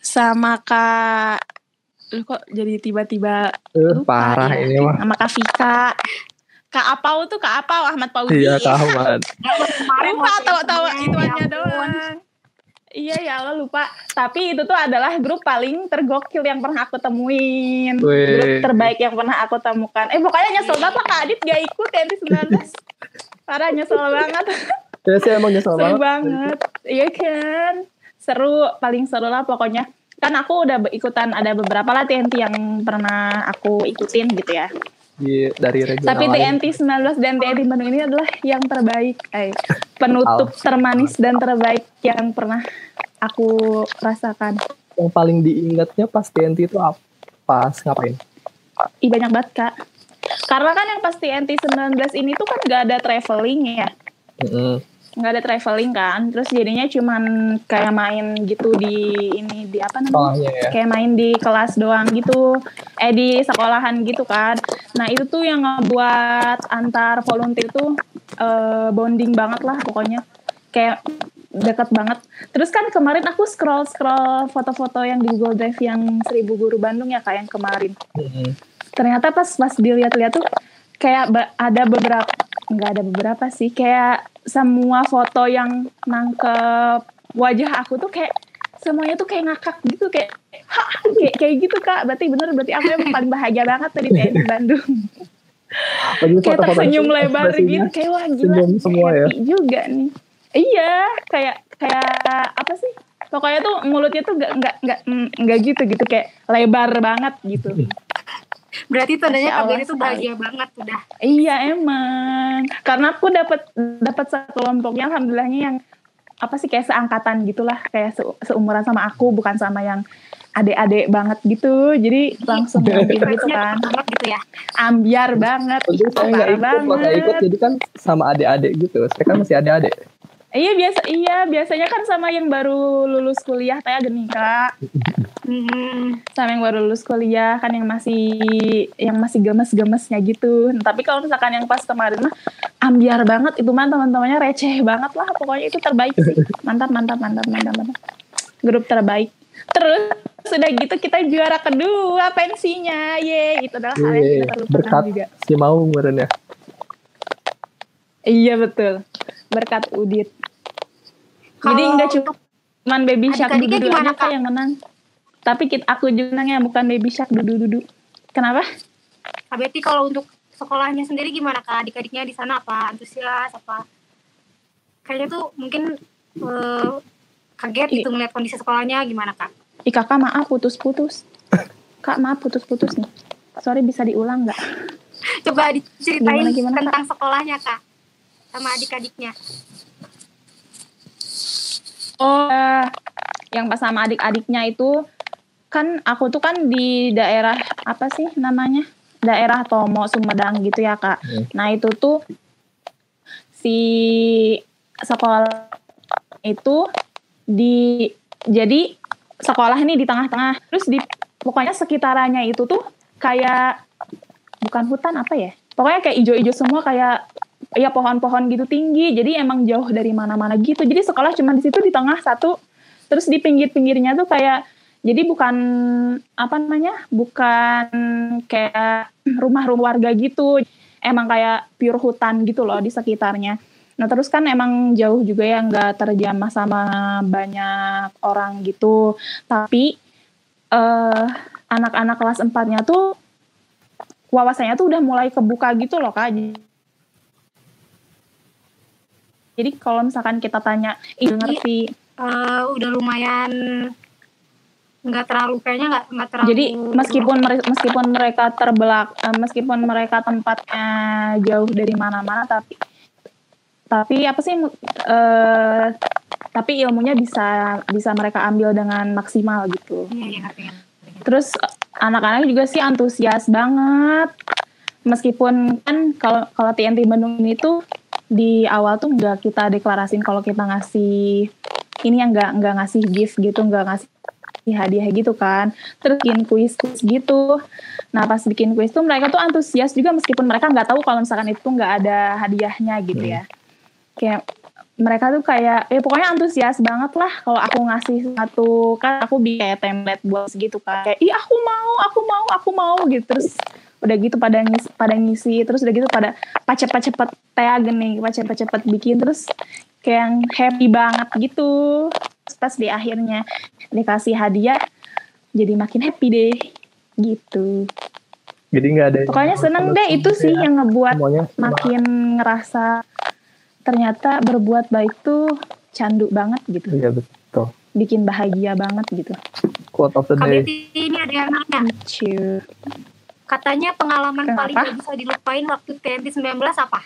Sama kak. Lu kok jadi tiba-tiba lupa parah ya? ini mah. Sama kak Vika. Kak Apau tuh Kak Apau, Ahmad Fauzi. Iya, tahu baru kemarin lupa tahu-tahu itunya, itu ya aja ampun. doang. Iya ya Allah lupa. Tapi itu tuh adalah grup paling tergokil yang pernah aku temuin. Wih. Grup terbaik yang pernah aku temukan. Eh pokoknya nyesel banget lah Kak Adit gak ikut ya di 19. Parah nyesel banget. Ya sih emang nyesel seru banget. banget. Iya kan. Seru, paling seru lah pokoknya. Kan aku udah ikutan ada beberapa lah TNT yang pernah aku ikutin gitu ya. Di, dari regional Tapi. TNT 19 dan TNT Bandung ini adalah yang terbaik. Eh, penutup termanis dan terbaik yang pernah aku rasakan. yang paling diingatnya pas TNT itu apa? Pas ngapain? Ih banyak banget kak. Karena kan yang pas TNT 19 ini tuh kan gak ada traveling ya. Mm-mm. Nggak ada traveling kan. Terus jadinya cuman kayak main gitu di ini di apa namanya? Soalnya ya. kayak main di kelas doang gitu, eh di sekolahan gitu kan. Nah itu tuh yang ngebuat antar volunteer tuh eh, bonding banget lah pokoknya, kayak deket banget. Terus kan kemarin aku scroll scroll foto-foto yang di Google Drive yang Seribu Guru Bandung ya kayak yang kemarin. Mm-mm. Ternyata pas pas dilihat-lihat tuh kayak ada beberapa nggak ada beberapa sih. Kayak semua foto yang nangkep wajah aku tuh kayak semuanya tuh kayak ngakak gitu kayak kayak kayak gitu kak. Berarti bener berarti aku yang paling bahagia banget tadi TNI Bandung. Kayak tersenyum lebar gitu kayak wah gila semua ya. juga nih. Iya kayak kayak apa sih? Pokoknya tuh mulutnya tuh nggak nggak nggak nggak gitu gitu kayak lebar banget gitu Berarti tandanya KBR itu bahagia banget udah. Iya emang, karena aku dapat dapat satu kelompoknya, alhamdulillahnya yang apa sih kayak seangkatan gitulah, kayak se- seumuran sama aku, bukan sama yang adik-adik banget gitu, jadi langsung ngambil gitu kan, banget gitu ya. ambiar banget, Untung saya nggak ikut, nggak ikut banget. jadi kan sama adik-adik gitu. Saya kan masih adik-adik. Iya biasa, iya biasanya kan sama yang baru lulus kuliah, teh gini kak, Hmm. sama yang baru lulus kuliah kan yang masih yang masih gemes-gemesnya gitu. Nah, tapi kalau misalkan yang pas kemarin mah ambiar banget itu mah teman-temannya receh banget lah pokoknya itu terbaik sih. Mantap mantap mantap mantap mantap. Grup terbaik. Terus sudah gitu kita juara kedua pensinya. Ye, itu adalah hal yang terlupakan berkat juga. si mau kemarin ya. Iya betul. Berkat Udit. Jadi untuk cuman baby shark adik-adiknya dudu gimana, aja kak yang menang. Tapi kita, aku juga menang ya bukan baby shark dudu dudu. Kenapa? Kak Betty kalau untuk sekolahnya sendiri gimana kak? Adik-adiknya di sana apa antusias apa? Kayaknya tuh mungkin eh, kaget Iya. gitu ngeliat kondisi sekolahnya gimana kak? Ih kakak maaf putus-putus. Kak maaf putus-putus nih. Sorry bisa diulang nggak? Coba diceritain Gimana, gimana, Kak? tentang sekolahnya kak sama adik-adiknya. Oh, yang pas sama adik-adiknya itu kan aku tuh kan di daerah apa sih namanya? Daerah Tomo Sumedang gitu ya kak. Hmm. Nah itu tuh si sekolah itu di jadi sekolah ini di tengah-tengah terus di pokoknya sekitarannya itu tuh kayak bukan hutan apa ya pokoknya kayak ijo-ijo semua kayak ya pohon-pohon gitu tinggi. Jadi emang jauh dari mana-mana gitu. Jadi sekolah cuma di situ di tengah satu. Terus di pinggir-pinggirnya tuh kayak jadi bukan apa namanya bukan kayak rumah-rumah warga gitu. Emang kayak pure hutan gitu loh di sekitarnya. Nah terus kan emang jauh juga ya nggak terjamah sama banyak orang gitu. Tapi eh anak-anak kelas 4-nya tuh wawasannya tuh udah mulai kebuka gitu loh kak jadi kalau misalkan kita tanya ih ngerti Eh, udah lumayan nggak terlalu kayaknya nggak nggak terlalu. Jadi meskipun meskipun mereka terbelak, eh, meskipun mereka tempatnya jauh dari mana-mana, tapi tapi apa sih? eh tapi ilmunya bisa bisa mereka ambil dengan maksimal gitu. Iya, iya, ngerti. Terus anak-anak juga sih antusias banget. Meskipun kan kalau kalau TNT Bandung ini tuh di awal tuh nggak kita deklarasin kalau kita ngasih ini yang nggak nggak ngasih gift gitu, nggak ngasih hadiah gitu kan. Terus bikin kuis kuis gitu. Nah pas bikin kuis tuh mereka tuh antusias juga meskipun mereka nggak tahu kalau misalkan itu nggak ada hadiahnya gitu ya. Kayak mereka tuh kayak ya pokoknya antusias banget lah kalau aku ngasih satu kan aku bikin kayak template buat gitu kan. Kayak ih aku mau aku mau aku mau gitu. Terus udah gitu pada ngisi, pada ngisi terus udah gitu pada pas cepet-cepet tag nih pas cepet-cepet bikin terus kayak yang happy banget gitu Terus pas di akhirnya dikasih hadiah jadi makin happy deh gitu Jadi nggak ada. pokoknya seneng deh itu sih ya. yang ngebuat Semuanya makin ngerasa ternyata berbuat baik tuh candu banget gitu Iya betul. bikin bahagia banget gitu Quote of the day. Ini ada yang nanya. Katanya pengalaman Kenapa? paling gak bisa dilupain waktu TNT 19 apa?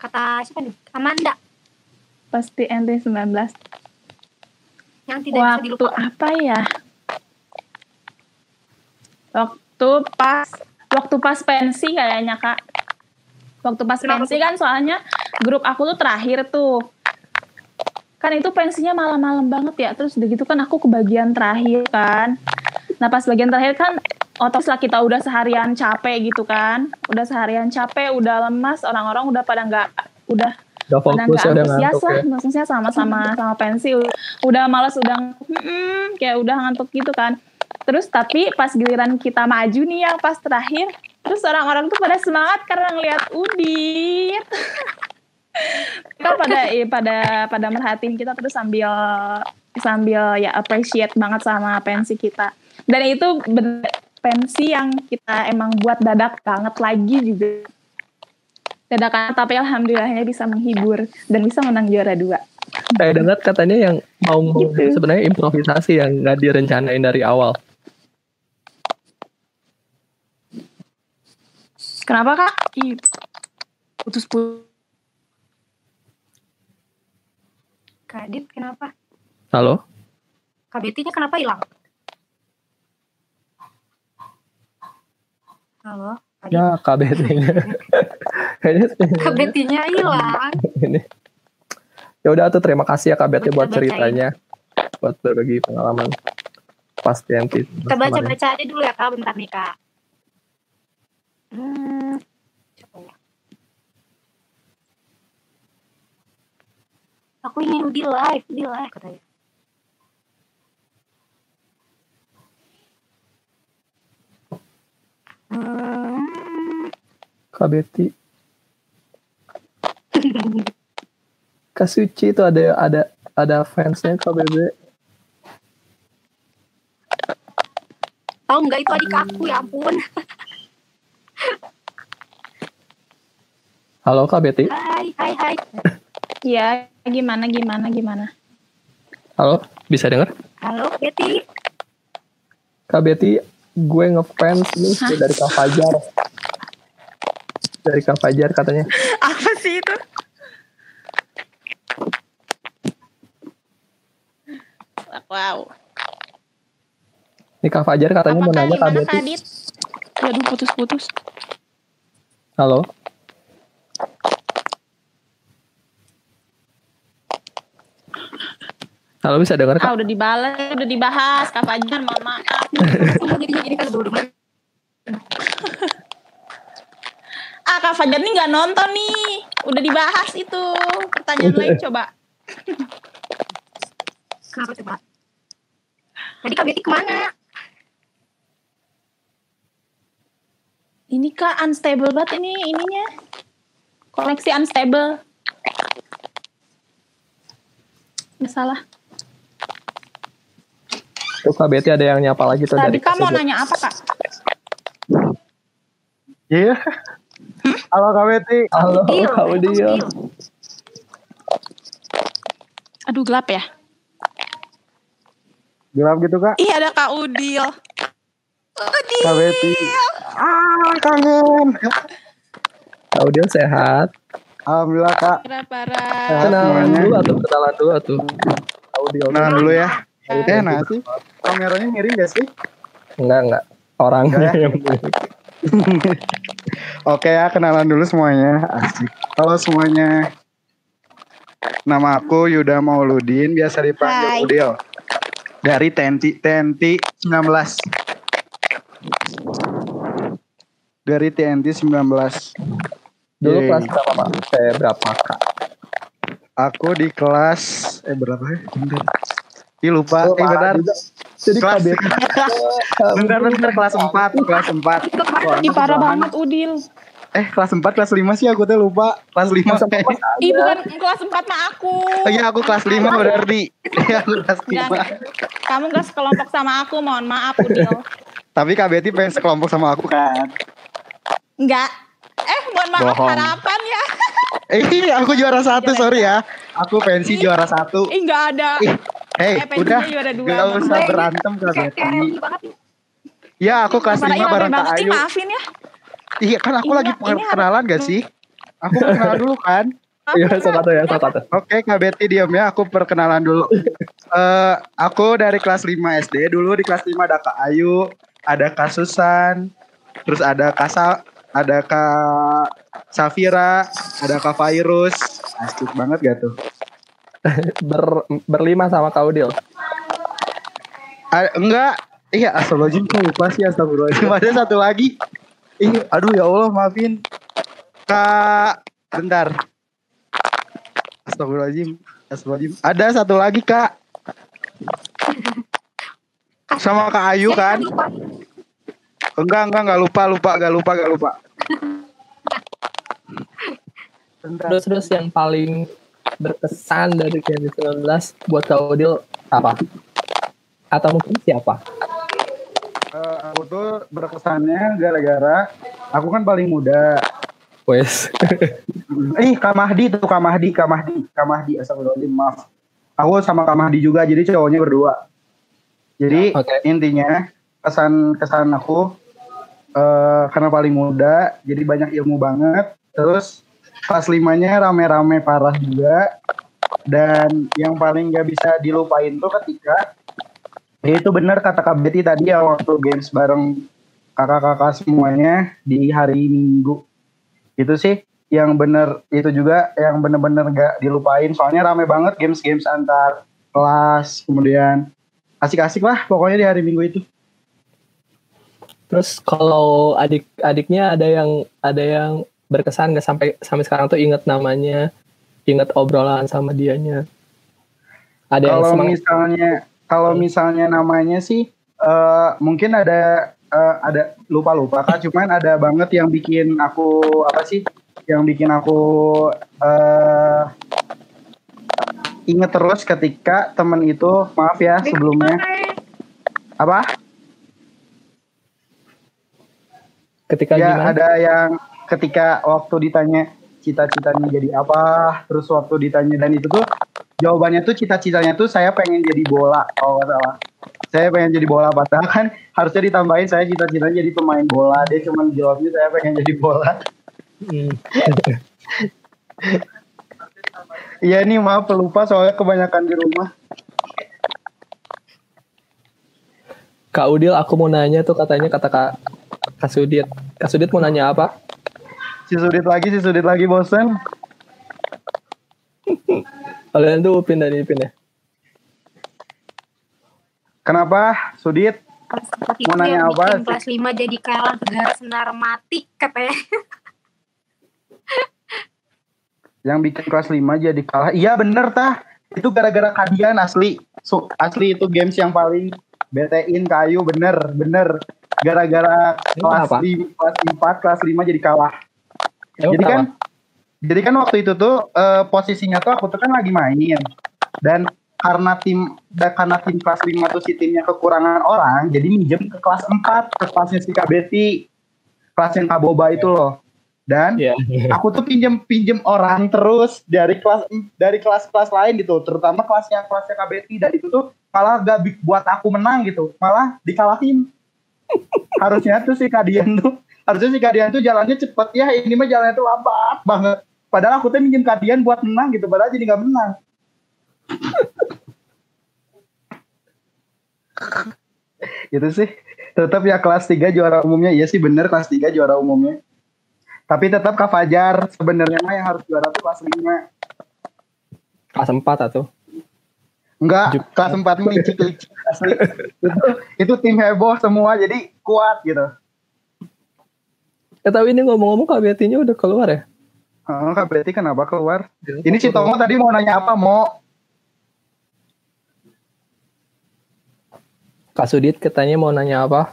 Kata siapa nih? Amanda. pasti NT 19 Yang tidak bisa waktu dilupakan. apa ya waktu pas waktu pas pensi kayaknya kak waktu pas Kenapa pensi kan soalnya grup aku tuh terakhir tuh kan itu pensinya malam-malam banget ya terus udah gitu kan aku ke bagian terakhir kan nah pas bagian terakhir kan otos lah kita udah seharian capek gitu kan? Udah seharian capek udah lemas orang-orang udah pada nggak udah Udah fokus udah antusias ngantuk lah ya. maksudnya sama-sama sama pensi udah males udah kayak udah ngantuk gitu kan. Terus tapi pas giliran kita maju nih yang pas terakhir terus orang-orang tuh pada semangat karena ngeliat Udit. Mereka pada eh, pada pada merhatiin kita terus sambil sambil ya appreciate banget sama pensi kita. Dan itu bener pensi yang kita emang buat dadak banget lagi juga dadakan tapi alhamdulillahnya bisa menghibur dan bisa menang juara dua Saya dengar katanya yang mau Gitu. sebenarnya improvisasi yang nggak direncanain dari awal. kenapa kak putus putus Kak Dit kenapa? Halo? Kak Betty-nya kenapa hilang? Halo? Ya KBT-nya. Kayaknya Kak Betty-nya hilang. ini. Ya udah tuh terima kasih ya Kak Betty buat ceritanya. Buat berbagi pengalaman pas TNT. Kita baca-baca aja dulu ya Kak, bentar nih Kak. Hmm. ya. Aku ingin di live, di live katanya. Kak Betty. Kak Suci itu ada ada ada fansnya Kak Bebe. Tahu nggak itu adik aku ya ampun. Halo Kak Betty. Hai, hai, hai. ya gimana gimana gimana Halo, bisa dengar? Halo Betty. Kak Betty, gue ngefans nih Hah? dari Kak Fajar. Dari Kak Fajar katanya. apa sih itu wow Nih Kak Fajar katanya mau apakah nanya Kak gimana Betty. Waduh putus-putus Halo. Halo bisa dengar ah Kak? udah dibales udah dibahas kak Fajar mohon maaf jadi jadi kan dulu. ah kak Fajar nih nggak nonton nih udah dibahas itu pertanyaan lain coba Kenapa coba? Tadi Kak Betty ke mana? ini kak unstable banget ini ininya koleksi unstable nggak salah Tuh Kak Betty ada yang nyapa lagi tuh tadi dari kak mau nanya apa kak Iya. Halo Kak Betty. Halo Kak Betty, Udio. deal. aduh gelap ya Gelap gitu Kak. Ih ada Kak Udil. Udil. Kak Betty. Ah, kangen. Kak Udio sehat. Alhamdulillah Kak. Parah-parah. Sehat Kenalan dulu atau kenalan dulu tuh. Kak Udio. Kenalan dulu ya. Kak Eh, nah sih. Kameranya miring gak sih? Enggak enggak. Orangnya ya? yang milik. Oke ya, kenalan dulu semuanya. Asik. Halo semuanya. Nama aku Yuda Mauludin, biasa dipanggil Hai. Udil. Dari TNT TNT 19. Dari TNT 19. Dulu Yeay. kelas berapa pak? Saya berapa kak? Aku di kelas eh berapa ya? Bentar. Ih lupa. Oh, eh bentar. Jadi Kelas KBT. bentar bentar kelas 4, kelas 4. Ih parah banget Udil. Eh kelas 4 kelas 5 sih aku tuh lupa. Kelas 5 kayaknya. Ih bukan kelas 4 mah aku. Oh iya aku kelas 5 berarti. Iya aku kelas Enggak, 5. kamu gak sekelompok sama aku, mohon maaf Udil. Tapi Kak Betty pengen sekelompok sama aku kan. Enggak. Eh, mohon maaf Bohong. harapan ya. Eh aku juara satu sorry ya. Aku pensi juara satu. Ih, enggak ada. Ih, Hei, Eh, udah gak Bang. usah berantem Kak Kayak Betty. Ya aku kelas Parah 5 iya bareng Kak Ayu. maafin ya. Iya kan aku Iya, lagi ini harus- kenalan gak sih? Aku kenalan dulu kan. Iya, satu ya, satu. Oke Kak Betty diam ya, aku perkenalan dulu. Eh, aku dari kelas 5 SD dulu di kelas 5 ada Kak Ayu, ada Kak Susan, terus ada Kak Sa ada Kak Safira, ada Kak Virus. Asik banget gak tuh? Ber, berlima sama Kak Udil. A- enggak, iya astrologi kok lupa sih astagfirullahaladzim. Ada satu lagi. Ih, aduh ya Allah maafin. Kak, bentar. Astagfirullahaladzim. Astagfirullahaladzim. Ada satu lagi kak. Sama Kak Ayu kan? Enggak, enggak, enggak lupa, lupa, enggak lupa, enggak lupa. Bentar. Terus terus yang paling berkesan dari KMD 19 buat Kak Udil apa? Atau mungkin siapa? Eh, aku tuh berkesannya gara-gara aku kan paling muda. Wes. Ih, Kak Mahdi tuh Kak Mahdi, Kak Mahdi, Kak Mahdi, astagfirullahaladzim, maaf. Aku sama Kak Mahdi juga, jadi cowoknya berdua. Jadi Oke. intinya kesan kesan aku eh karena paling muda, jadi banyak ilmu banget. Terus pas limanya rame-rame parah juga. Dan yang paling gak bisa dilupain tuh ketika ya itu benar kata Kak Betty tadi ya waktu games bareng kakak-kakak semuanya di hari Minggu. Itu sih yang bener itu juga yang bener-bener gak dilupain. Soalnya rame banget games-games antar kelas kemudian asik-asik lah pokoknya di hari minggu itu. Terus kalau adik-adiknya ada yang ada yang berkesan nggak sampai sampai sekarang tuh inget namanya, inget obrolan sama dianya. Ada yang kalau semangat. misalnya kalau misalnya namanya sih eh, mungkin ada eh, ada lupa-lupa kak cuman ada banget yang bikin aku apa sih yang bikin aku eh inget terus ketika temen itu maaf ya sebelumnya apa ketika ya gimana? ada yang ketika waktu ditanya cita-citanya jadi apa terus waktu ditanya dan itu tuh jawabannya tuh cita-citanya tuh saya pengen jadi bola kalau nggak salah saya pengen jadi bola padahal kan harusnya ditambahin saya cita-citanya jadi pemain bola dia cuma jawabnya saya pengen jadi bola Hmm. iya nih maaf lupa soalnya kebanyakan di rumah Kak Udil, aku mau nanya tuh katanya kata Kak Kak Sudit. Kak Sudit mau nanya apa? Si sudit lagi si sudit lagi bosen Kalian tuh Upin dan Ipin ya? kenapa sudit empat Mau nanya yang apa kelas 5 jadi kalah negara senar mati katanya. yang bikin kelas 5 jadi kalah. Iya bener tah. Itu gara-gara kalian asli. So, asli itu games yang paling BT-in kayu bener bener. Gara-gara kelas kelas 4 kelas 5 jadi kalah. Emang jadi kan kenapa? jadi kan waktu itu tuh eh, posisinya tuh aku tuh kan lagi main. Dan karena tim dan karena tim kelas 5 tuh si timnya kekurangan orang, jadi minjem ke kelas 4 ke kelasnya si Kak Betty. Kelas yang Kak Boba itu loh. Dan Iya. aku tuh pinjem pinjem orang terus dari kelas dari kelas-kelas lain gitu terutama kelasnya kelasnya KBT dan itu tuh malah gak buat aku menang gitu malah dikalahin harusnya tuh si Kadian tuh harusnya si Kadian tuh jalannya cepet. Ya ini mah jalannya tuh lambat banget. Padahal aku tuh minjem Kadian buat menang gitu padahal jadi gak menang. Gitu sih. Tetap ya kelas 3 juara umumnya. Iya sih bener kelas 3 juara umumnya. Tapi tetap Kak Fajar sebenarnya mah yang harus juara tuh kelas 5 Kelas 4 atau? Enggak, Juk- kelas 4 ini licik-licik. Asli. itu, itu tim heboh semua jadi kuat gitu. Eh, tapi ini ngomong-ngomong Kak Betty-nya udah keluar ya? Oh, Kak Betty kenapa keluar? Ini si Tomo tadi mau nanya apa, Mo? Kak Sudit katanya mau nanya apa?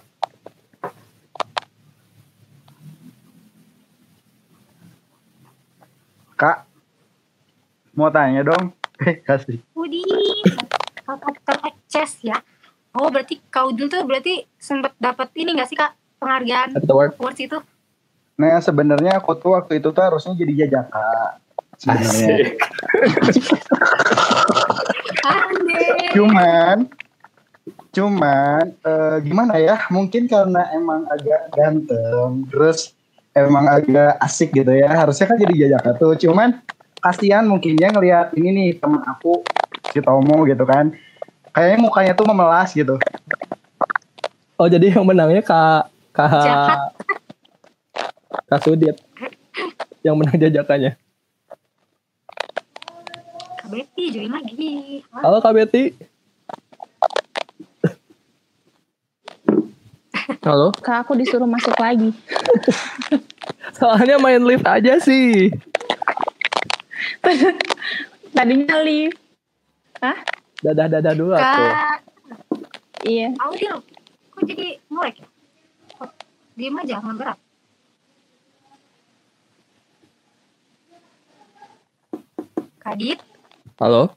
Kak, mau tanya dong. Eh, kasih. Wudi, Faktor Access ya. Oh berarti kau dulu tuh berarti sempat dapat ini gak sih kak penghargaan awards itu? Nah, sebenarnya aku tuh waktu itu tuh harusnya jadi jajaka. Sebenarnya. Cuman, cuman eh, gimana ya? Mungkin karena emang agak ganteng, terus emang agak asik gitu ya. Harusnya kan jadi jajaka tuh. Cuman kasihan mungkin dia ngelihat ini nih teman aku si Tomo gitu kan. Kayaknya mukanya tuh memelas gitu. Oh jadi yang menangnya Kak Kak Jahat. Kak Sudit yang menang jajakannya. Kak Betty join lagi. Wah, Halo Kak Betty. Halo. Kak aku disuruh masuk lagi. Soalnya main lift aja sih. Tadinya lift. Hah? Dadah dadah dulu tuh. Kak, Iya. Audil, kok jadi ngorek ya? Diem aja, nggak gerak. Kadit, Halo.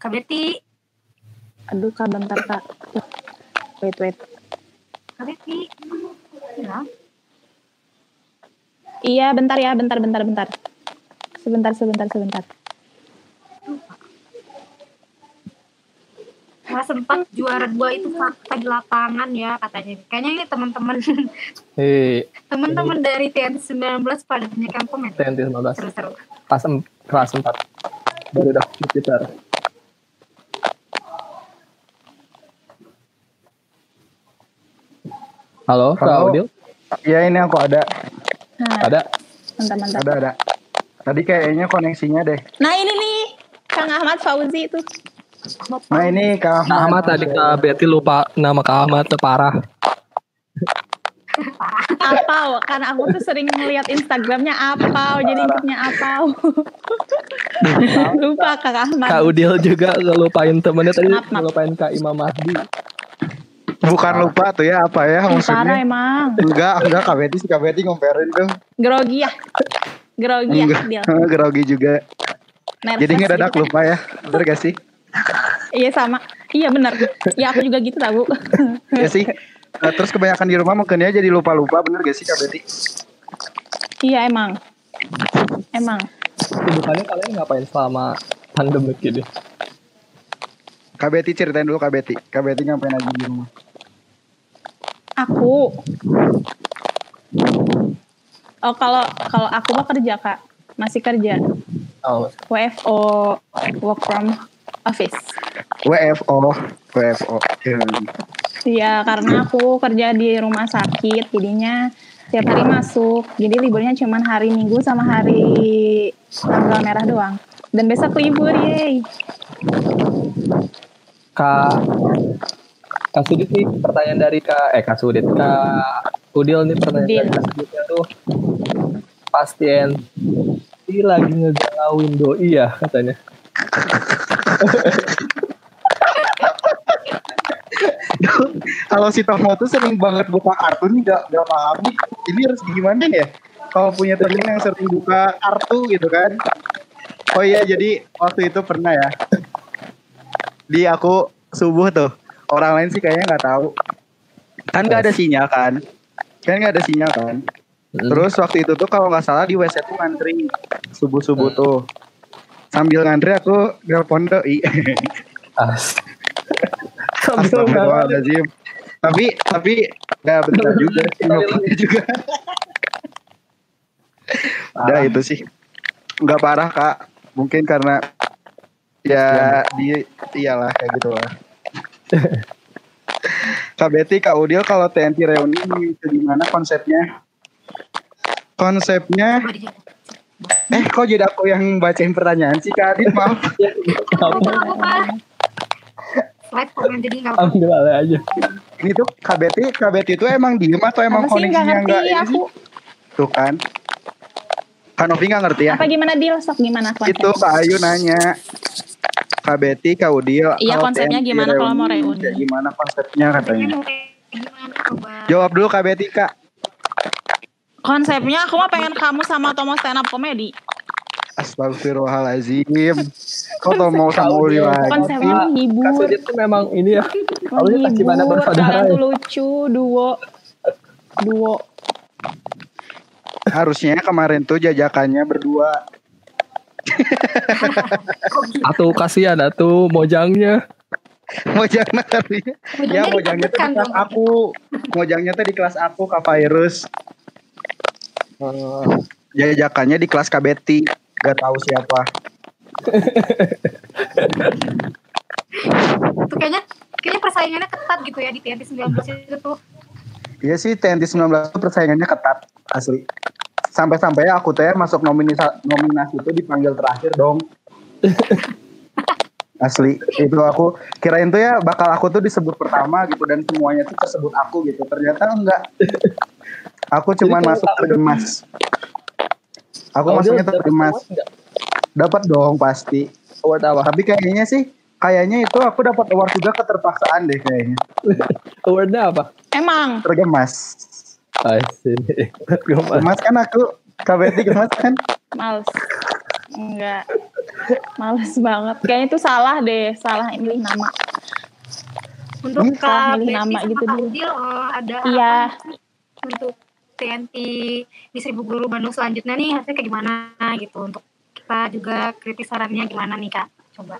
Kak Betty, Aduh kak bentar kak. Wait wait. Kak Betty. Ya, Iya bentar ya bentar bentar bentar. Sebentar sebentar sebentar. Kelas sempat juara dua itu fakta di lapangan ya katanya. Kayaknya ini teman-teman Hei, teman-teman dari TN 19 pada yang komen. TNT 19. Seru-seru. Kelas, kelas 4. Baru udah Jupiter. Halo, Kak Halo. Audil. Iya ini aku ada, Nah, Ada? bentar bentar. ada ada. Tadi kayaknya koneksinya deh. Nah ini nih Kang Ahmad Fauzi itu. Nah ini Kak Kak Ahmad tadi Kak Betty lupa nama Kak Ahmad tuh parah. Apau, karena aku tuh sering ngeliat Instagramnya Apau, jadi ingetnya Apau. Lupa Kang Ahmad. Kak Udil juga ngelupain temennya tadi Maaf, maaf. ngelupain Kak Imam Mahdi. Bukan lupa tuh ya apa ya Parah maksudnya? emang. Enggak, enggak Kak Betty si Kak Betty ngomperin tuh. Grogi ya. Grogi ya. Grogi juga. Nervous Jadi ngedadak gitu lupa ya. Bener gak sih? Iya sama. Iya benar. Ya aku juga gitu tahu. ya sih. Nah, terus kebanyakan di rumah mungkin ya jadi lupa-lupa bener gak sih Kak Betty? iya emang. Emang. Kesibukannya kalian ngapain selama pandemik ini? Kak Betty ceritain dulu Kak Betty. Kak Betty ngapain aja di rumah? Aku. Oh kalau kalau aku mah kerja kak, masih kerja. Oh, WFO work from office. WFO. WFO. Ya. Iya karena aku kerja di rumah sakit, jadinya tiap hari masuk. Jadi liburnya cuma hari Minggu sama hari tanggal merah doang. Dan besok libur, yeay. Kak Kak Sudit nih pertanyaan dari Kak eh Kak Sudit Kak Udil nih pertanyaan Udil. dari Kak Suditnya tuh pastiin ini lagi ngegalauin doi ya katanya. Kalau si Tomo tuh sering banget buka kartu nih gak, gak paham nih. Ini harus gimana ya? Kalau punya temen yang sering buka kartu gitu kan. Oh iya jadi waktu itu pernah ya. Di aku subuh tuh. Orang lain sih kayaknya nggak tahu. Kan nggak ada sinyal kan. Kan nggak ada sinyal kan. Terus waktu itu tuh kalau nggak salah di WC tuh ngantri subuh-subuh tuh. Sambil ngantri aku nelpon doi. Astagfirullahaladzim. Tapi tapi nggak benar juga sih juga. Udah itu sih. Nggak parah kak. Mungkin karena ya di iyalah kayak gitu lah. Kak Betty, Kak Udil kalau TNT reuni itu gimana konsepnya? Konsepnya. Eh kok jadi aku yang bacain pertanyaan sih Kak Adit maaf. Apa apa? Slide komen jadi nggak alih aja. Ini tuh KBT KBT itu emang diem atau emang Apa sih nggak koneksinya ngerti enggak ini aku? sih? Tuh kan. Kak Novi nggak ngerti ya? Apa gimana deal? Sok gimana konsepnya? Itu Kak Ayu nanya. KBT, Kak Udil. Iya, konsepnya gimana kalau mau reuni? Gimana konsepnya katanya? Jawab dulu KBT Kak. Konsepnya aku mah pengen kamu sama Tomo stand up comedy. Astagfirullahalazim. Kok tuh mau sama Udil lagi? Konsepnya menghibur. Sudit tuh memang ini ya. Kalau dia tak gimana Menghibur, bersaudara kalian ya. tuh lucu, duo. Duo. Harusnya kemarin tuh jajakannya berdua. Atau kasihan atau mojangnya. Mojangnya tapi ya mojangnya tuh di kelas aku. Mojangnya tuh di kelas aku Kak Virus. Eh, jajakannya di kelas KBT. Gak tahu siapa. Itu kayaknya kayaknya persaingannya ketat gitu ya di TNT 19 itu tuh. Iya sih TNT 19 itu persaingannya ketat asli. Sampai-sampai aku teh masuk nominasi nominasi itu dipanggil terakhir dong. asli itu aku kirain tuh ya bakal aku tuh disebut pertama gitu dan semuanya tuh tersebut aku gitu ternyata enggak aku cuman Jadi masuk kamu- tergemas aku Kalau masuknya dia dapat tergemas dong pasti Award apa? tapi kayaknya sih kayaknya itu aku dapat award juga keterpaksaan deh kayaknya Awardnya apa? Emang tergemas Ah, sini. Gemas. gemas kan aku KBT gemas kan males. Enggak. Males banget. Kayaknya itu salah deh, salah milih nama. Untuk Hmm, Kak milih nama gitu dulu. Eh, ada Iya. untuk TNT di Seribu Guru Bandung selanjutnya nih hasilnya kayak gimana gitu? Untuk kita juga kritis sarannya gimana nih kak? Coba.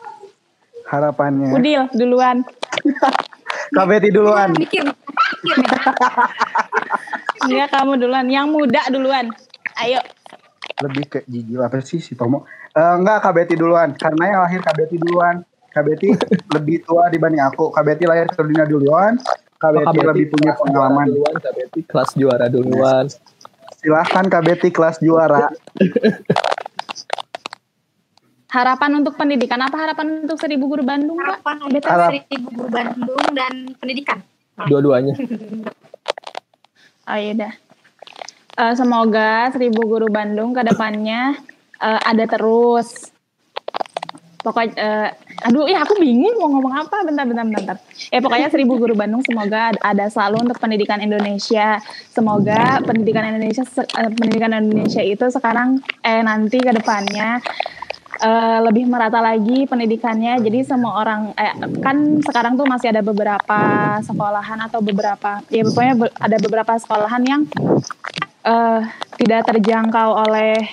Harapannya? Udil duluan. KBT duluan. Mikir mikir Enggak kamu duluan. Yang muda duluan. Ayo. lebih ke jijik apa sih si Tomo? Eh, enggak KBT duluan. Karena yang lahir KBT duluan. KBT lebih tua dibanding aku. KBT lahir ke dunia duluan KBT, KBT lebih punya pengalaman duluan, KBT kelas juara duluan. silahkan KBT kelas juara Harapan untuk pendidikan apa harapan untuk Seribu Guru Bandung, Pak? harapan untuk Harap- Seribu Guru Bandung dan pendidikan Dua-duanya. Oh iya dah. Eh, semoga Seribu Guru Bandung ke depannya eh, ada terus. Pokoknya, eh, aduh ya aku bingung mau ngomong apa. Bentar, bentar, bentar. Eh pokoknya Seribu Guru Bandung semoga ad- ada selalu untuk pendidikan Indonesia. Semoga pendidikan Indonesia, eh, pendidikan Indonesia itu sekarang, eh nanti ke depannya eh, lebih merata lagi pendidikannya. Jadi semua orang eh, kan sekarang tuh masih ada beberapa sekolahan atau beberapa ya pokoknya ada beberapa sekolahan yang eh, tidak terjangkau oleh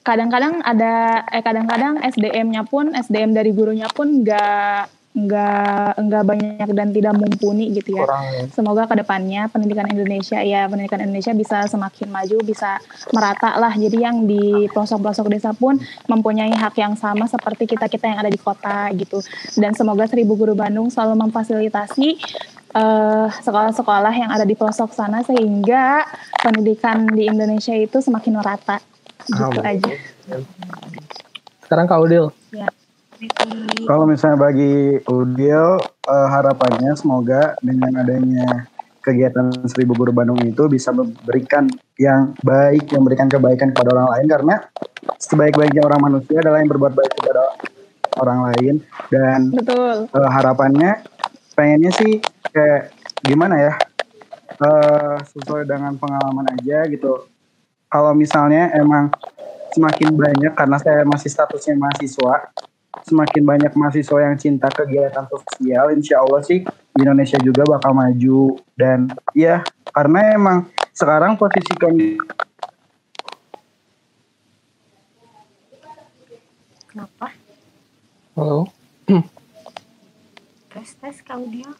kadang-kadang ada eh kadang-kadang SDM-nya pun SDM dari gurunya pun nggak nggak nggak banyak dan tidak mumpuni gitu ya. Kurang Semoga ke depannya pendidikan Indonesia ya pendidikan Indonesia bisa semakin maju, bisa merata lah. Jadi yang di pelosok-pelosok desa pun mempunyai hak yang sama seperti kita kita yang ada di kota gitu. Dan semoga Seribu Guru Bandung selalu memfasilitasi eh, sekolah-sekolah yang ada di pelosok sana sehingga pendidikan di Indonesia itu semakin merata. Gitu Amin. aja. Sekarang Kak Udil. Jadi, Kalau misalnya bagi Udil eh, harapannya semoga dengan adanya kegiatan Seribu Guru Bandung itu bisa memberikan yang baik, yang memberikan kebaikan kepada orang lain karena sebaik-baiknya orang manusia adalah yang berbuat baik kepada orang lain dan Betul. eh, harapannya pengennya sih kayak gimana ya eh sesuai dengan pengalaman aja gitu kalau misalnya emang semakin banyak karena saya masih statusnya mahasiswa semakin banyak mahasiswa yang cinta kegiatan sosial insya Allah sih Indonesia juga bakal maju dan ya karena emang sekarang posisi kondisi kenapa Halo. tes tes kau dia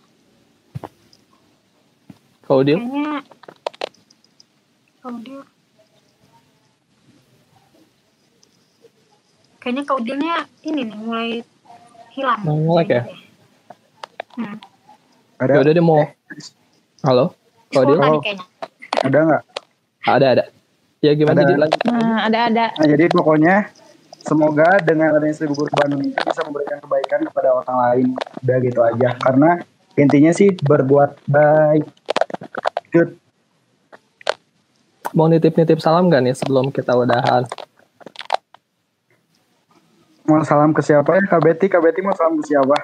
Kak Udil. kayaknya kau dia kayaknya kau dia ini nih mulai hilang Mau nge-lag ya? hmm. ada udah dia mau. Halo. Kak Udil. Sekolah nih kayaknya ada nggak Ada ada. Ya gimana Ada. jadi lagi? Nah, ada-ada. Nah, jadi pokoknya semoga dengan adanya Seribu Guru Bandung ini bisa memberikan kebaikan kepada orang lain. Udah gitu aja. Karena intinya sih berbuat baik. Good. Mau nitip-nitip salam gak nih sebelum kita udahan? Mau salam ke siapa ya? Kak Betty, Kak Betty mau salam ke siapa?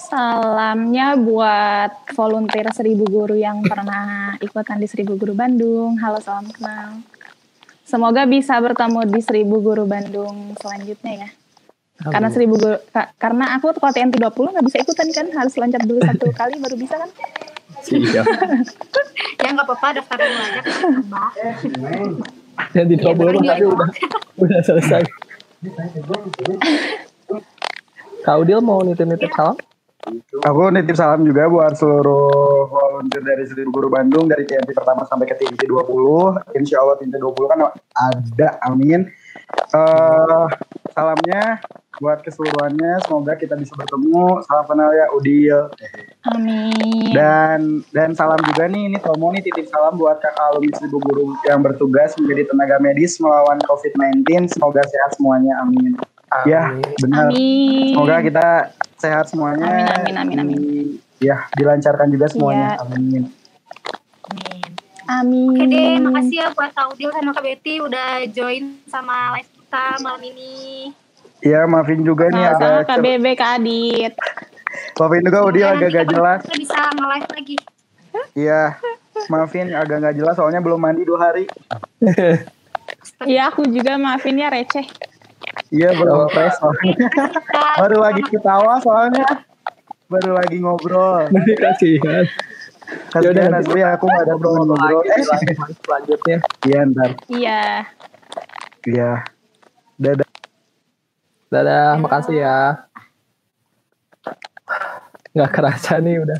Salamnya buat volunteer seribu guru yang pernah ikutan di seribu guru Bandung. Halo, salam kenal. Semoga bisa bertemu di seribu guru Bandung selanjutnya ya. Karena seribu guru, ka- karena aku TNT 20 nggak bisa ikutan kan, harus loncat dulu satu kali baru bisa kan? Iya. Ya nggak apa-apa daftar dulu aja Mbak. Yang di 20 bener tadi juga. udah udah selesai. Kak Udil mau nitip-nitip salam? Aku nitip salam juga buat seluruh volunteer dari Seribu Guru Bandung dari TNT pertama sampai ke TNT 20. Insya Allah TNT 20 kan ada, amin. Eh salamnya buat keseluruhannya, semoga kita bisa bertemu. Salam kenal ya Udil. Amin. Dan dan salam juga nih, ini Tomo nih titip salam buat kakak alumni Seribu Guru yang bertugas menjadi tenaga medis melawan COVID-19. Semoga sehat semuanya, amin. Ya, benar. Amin. Semoga kita sehat semuanya. Amin, amin, amin, amin. Di- ya, dilancarkan juga semuanya. Iya. Amin. Amin. Oke deh, makasih ya buat Audil sama Kak Betty udah join sama live kita malam ini. Iya, maafin juga nih ada Kak Bebe, Kak Adit. maafin juga Semoga agak gak jelas. Kita bisa nge-live lagi. Iya. Maafin agak gak jelas soalnya belum mandi dua hari. Iya, aku juga maafin ya receh. Iya, belum fresh soalnya. Baru lagi ketawa soalnya. Baru lagi ngobrol. Ini kasihan. Kasihan Yaudah, asli aku gak ada teman ngobrol. Lagi Eh, selanjutnya. iya ntar. Iya. Iya. Dadah. Dadah, makasih ya. Nggak kerasa nih udah.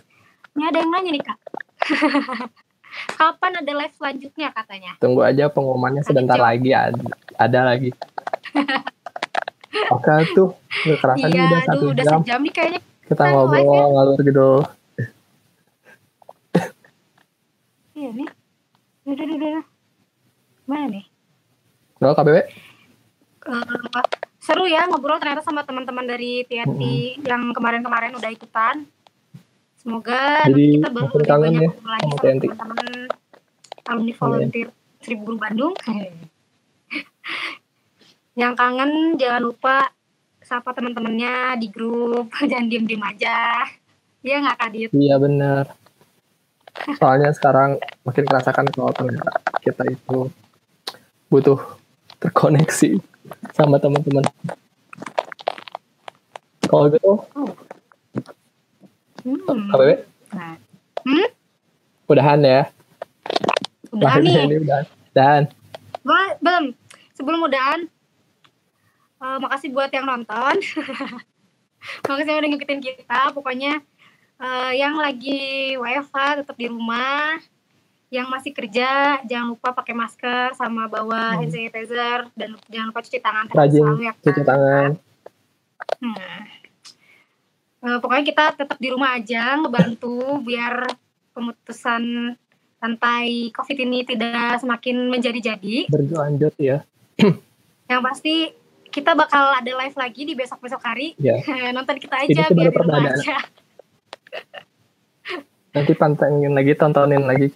Ini ada yang nanya nih Kak. Kapan ada live selanjutnya katanya? Tunggu aja pengumumannya sebentar Lanjut. lagi ada, ada lagi. Oke tuh, nggak kerasa nih Iya, udah satu udah jam. sejam nih kayaknya. Kita Kan ngobrol live-nya. ngalur gitu. Iya nih. Udah, udah, udah. Mana nih? Udah KBW? Eh, seru ya ngobrol ternyata sama teman-teman dari TNT yang kemarin-kemarin udah ikutan. Semoga Jadi, nanti kita baru lebih banyak ya lagi sama teman-teman alumni volunteer Seribu Guru Bandung. yang kangen jangan lupa sapa teman-temannya di grup, jangan diem-diem aja. Iya nggak Kak Dit? Iya bener. Soalnya sekarang makin kerasakan kalau ternyata kita itu butuh terkoneksi sama teman-teman. Kalau gitu, Hmm. KBW, Nah. Hmm? udahan ya. Udah Live-nya nih. ini udahan. Dan Ba- belum. Sebelum udahan, eh, makasih buat yang nonton. makasih yang udah ngikutin kita. Pokoknya eh, yang lagi WFH tetap di rumah. Yang masih kerja, jangan lupa pakai masker sama bawa hand sanitizer dan jangan lupa cuci tangan rajin selalu ya. cuci kan? tangan. Hmm. Eh, pokoknya kita tetap di rumah aja ngebantu biar pemutusan rantai COVID ini tidak semakin menjadi-jadi. Berlanjut ya. Yang pasti kita bakal ada live lagi di besok-besok hari. Ya. Nonton kita aja biar di rumah aja. Nanti pantengin lagi, tontonin lagi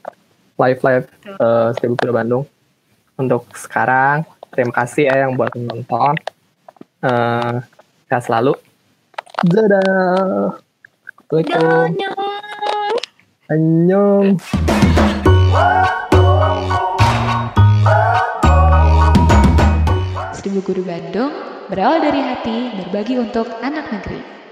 live-live eh, Seribu Guru Bandung. Untuk sekarang, terima kasih ya yang buat nonton. Eh, sehat selalu. Dadah. Assalamualaikum. Annyeong. Seribu Guru Bandung berawal dari hati berbagi untuk anak negeri.